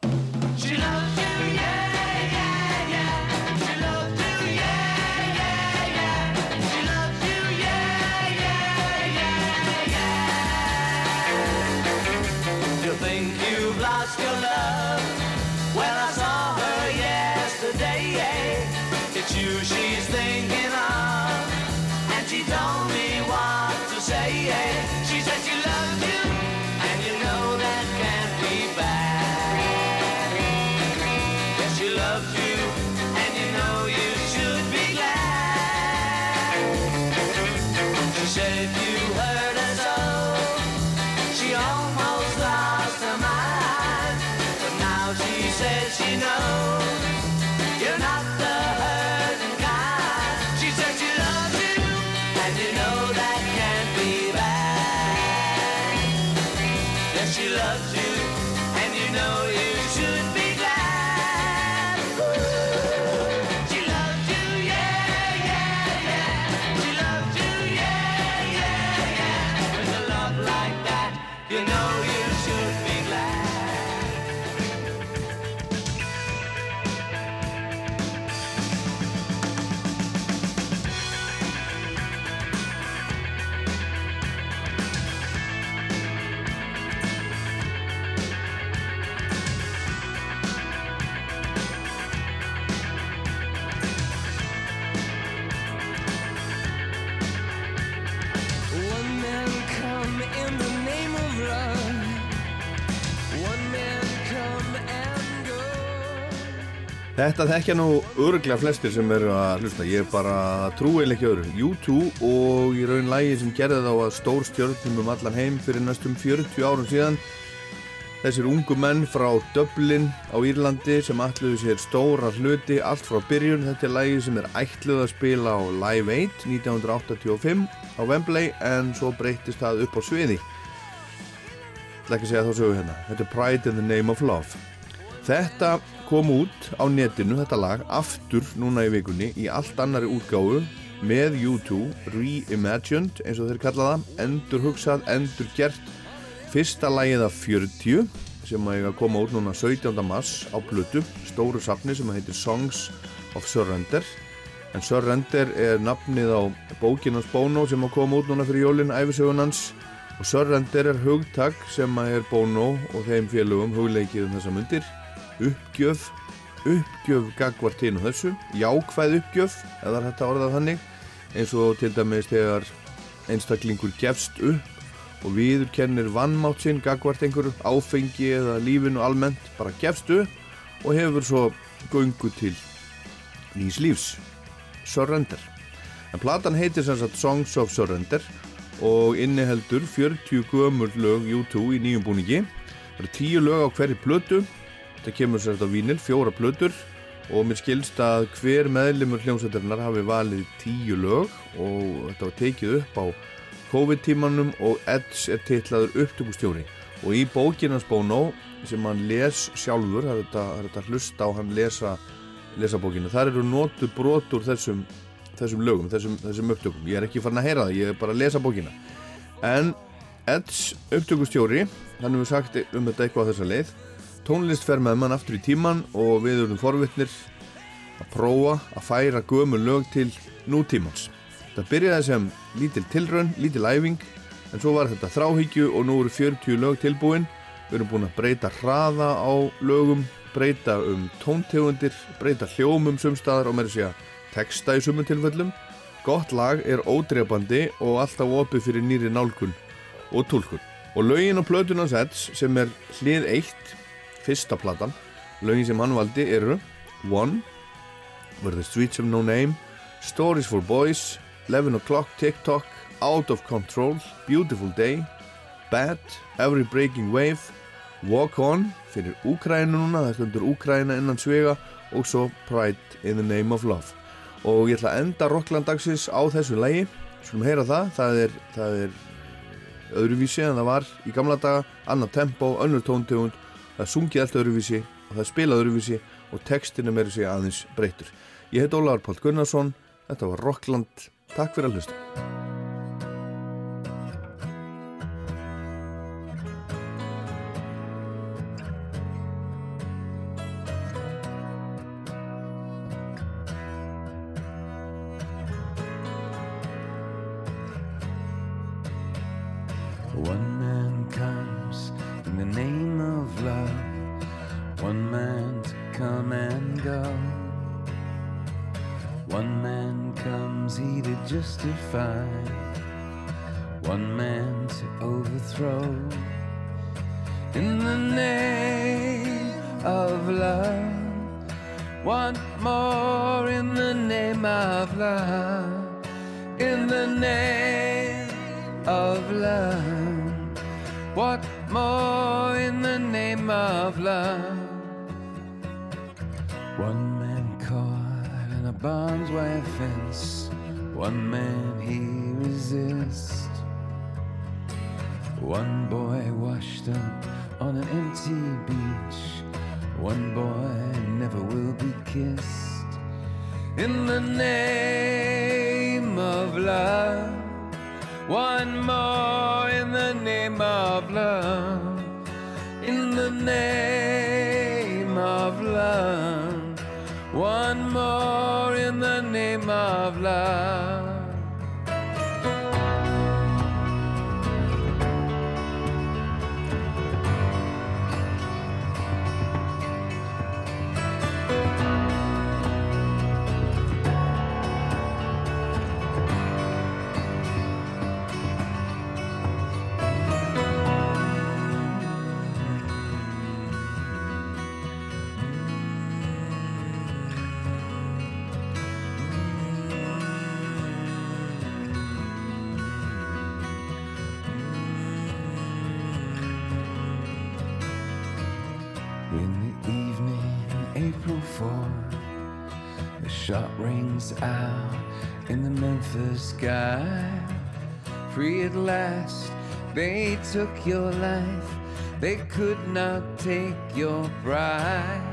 Þetta þekkja nú örglega flestir sem eru að hlusta, ég bara trúi ekki öðru. U2 og í raun lægi sem gerði þá að stór stjórnum um allan heim fyrir næstum 40 árum síðan. Þessir ungu menn frá Dublin á Írlandi sem alluðu sér stóra hluti allt frá byrjun. Þetta er lægi sem er ætluð að spila á Live 8 1985 á Wembley en svo breytist það upp á sviði. Ég ætla ekki að segja þá sögu hérna. Þetta er Pride in the Name of Love. Þetta kom út á netinu, þetta lag, aftur núna í vikunni í allt annari útgáfu með U2 Reimagined, eins og þeir kalla það, endur hugsað, endur gert. Fyrsta lagið af 40 sem að koma út núna 17. mars á Plutu, stóru safni sem heitir Songs of Surrender. En Surrender er nafnið á bókinans Bono sem að koma út núna fyrir jólinn, æfisögunans og Surrender er hugtak sem að er Bono og þeim félögum hugleikið um þessa myndir uppgjöf uppgjöf gagvart hinn og þessu jákvæð uppgjöf, eða þetta orðað þannig eins og til dæmis þegar einstaklingur gefst upp og viður kennir vannmátt sinn gagvart einhverju áfengi eða lífinu almennt bara gefst upp og hefur svo gungu til nýs lífs. Surrender. En platan heitir sem sagt Songs of Surrender og inniheldur 40 gömur lög U2 í nýjum búningi. Það eru 10 lög á hverju plötu Þetta kemur sér þetta á vínil, fjóra plötur og mér skilst að hver meðlimur hljómsveitarinnar hafi valið tíu lög og þetta var tekið upp á COVID-tímanum og Edds er titlaður upptökustjóri og í bókinans Bono sem hann les sjálfur, það er þetta, það þetta hlusta á hann lesa, lesa bókinu, þar eru notu brotur þessum, þessum lögum, þessum, þessum upptökum. Ég er ekki farin að heyra það, ég er bara að lesa bókina. En Edds upptökustjóri, hann hefur sagt um þetta eitthvað á þessa leið tónlist fer með mann aftur í tíman og við erum forvittnir að prófa að færa gömu lög til nútímans. Það byrjaði sem lítil tilraun, lítil æfing en svo var þetta þráhyggju og nú eru 40 lög tilbúin. Við erum búin að breyta hraða á lögum, breyta um tóntegundir, breyta hljómum sumstaðar og með þess að texta í sumum tilfellum. Gott lag er ódreifandi og alltaf opið fyrir nýri nálkun og tólkun. Og lögin á plötunans Eds sem er hlið 1 fyrsta platan. Lögin sem hann valdi eru One Where the Streets Have No Name Stories for Boys 11 O'Clock, TikTok Out of Control, Beautiful Day Bad, Every Breaking Wave Walk On fyrir Úkræna núna, það stundur Úkræna innan svega og svo Pride in the Name of Love. Og ég ætla að enda Rocklandagsins á þessu lægi skulum heyra það, það er, það er öðruvísi en það var í gamla daga, annar tempo, önnur tóntegund það sungið allt öðruvísi og það spilað öðruvísi og textinu meiri sig aðeins breytur. Ég heit Ólaður Pál Gunnarsson, þetta var Rockland, takk fyrir að hlusta. Love, one more in the name of love, in the name of love. What more in the name of love? One man caught in a barbed wire fence, one man he resists. One boy washed up on an empty beach, one boy never will be kissed. In the name of love. One more in the name of love. In the name of love. One more in the name of love. Shot rings out in the Memphis sky. Free at last, they took your life, they could not take your pride.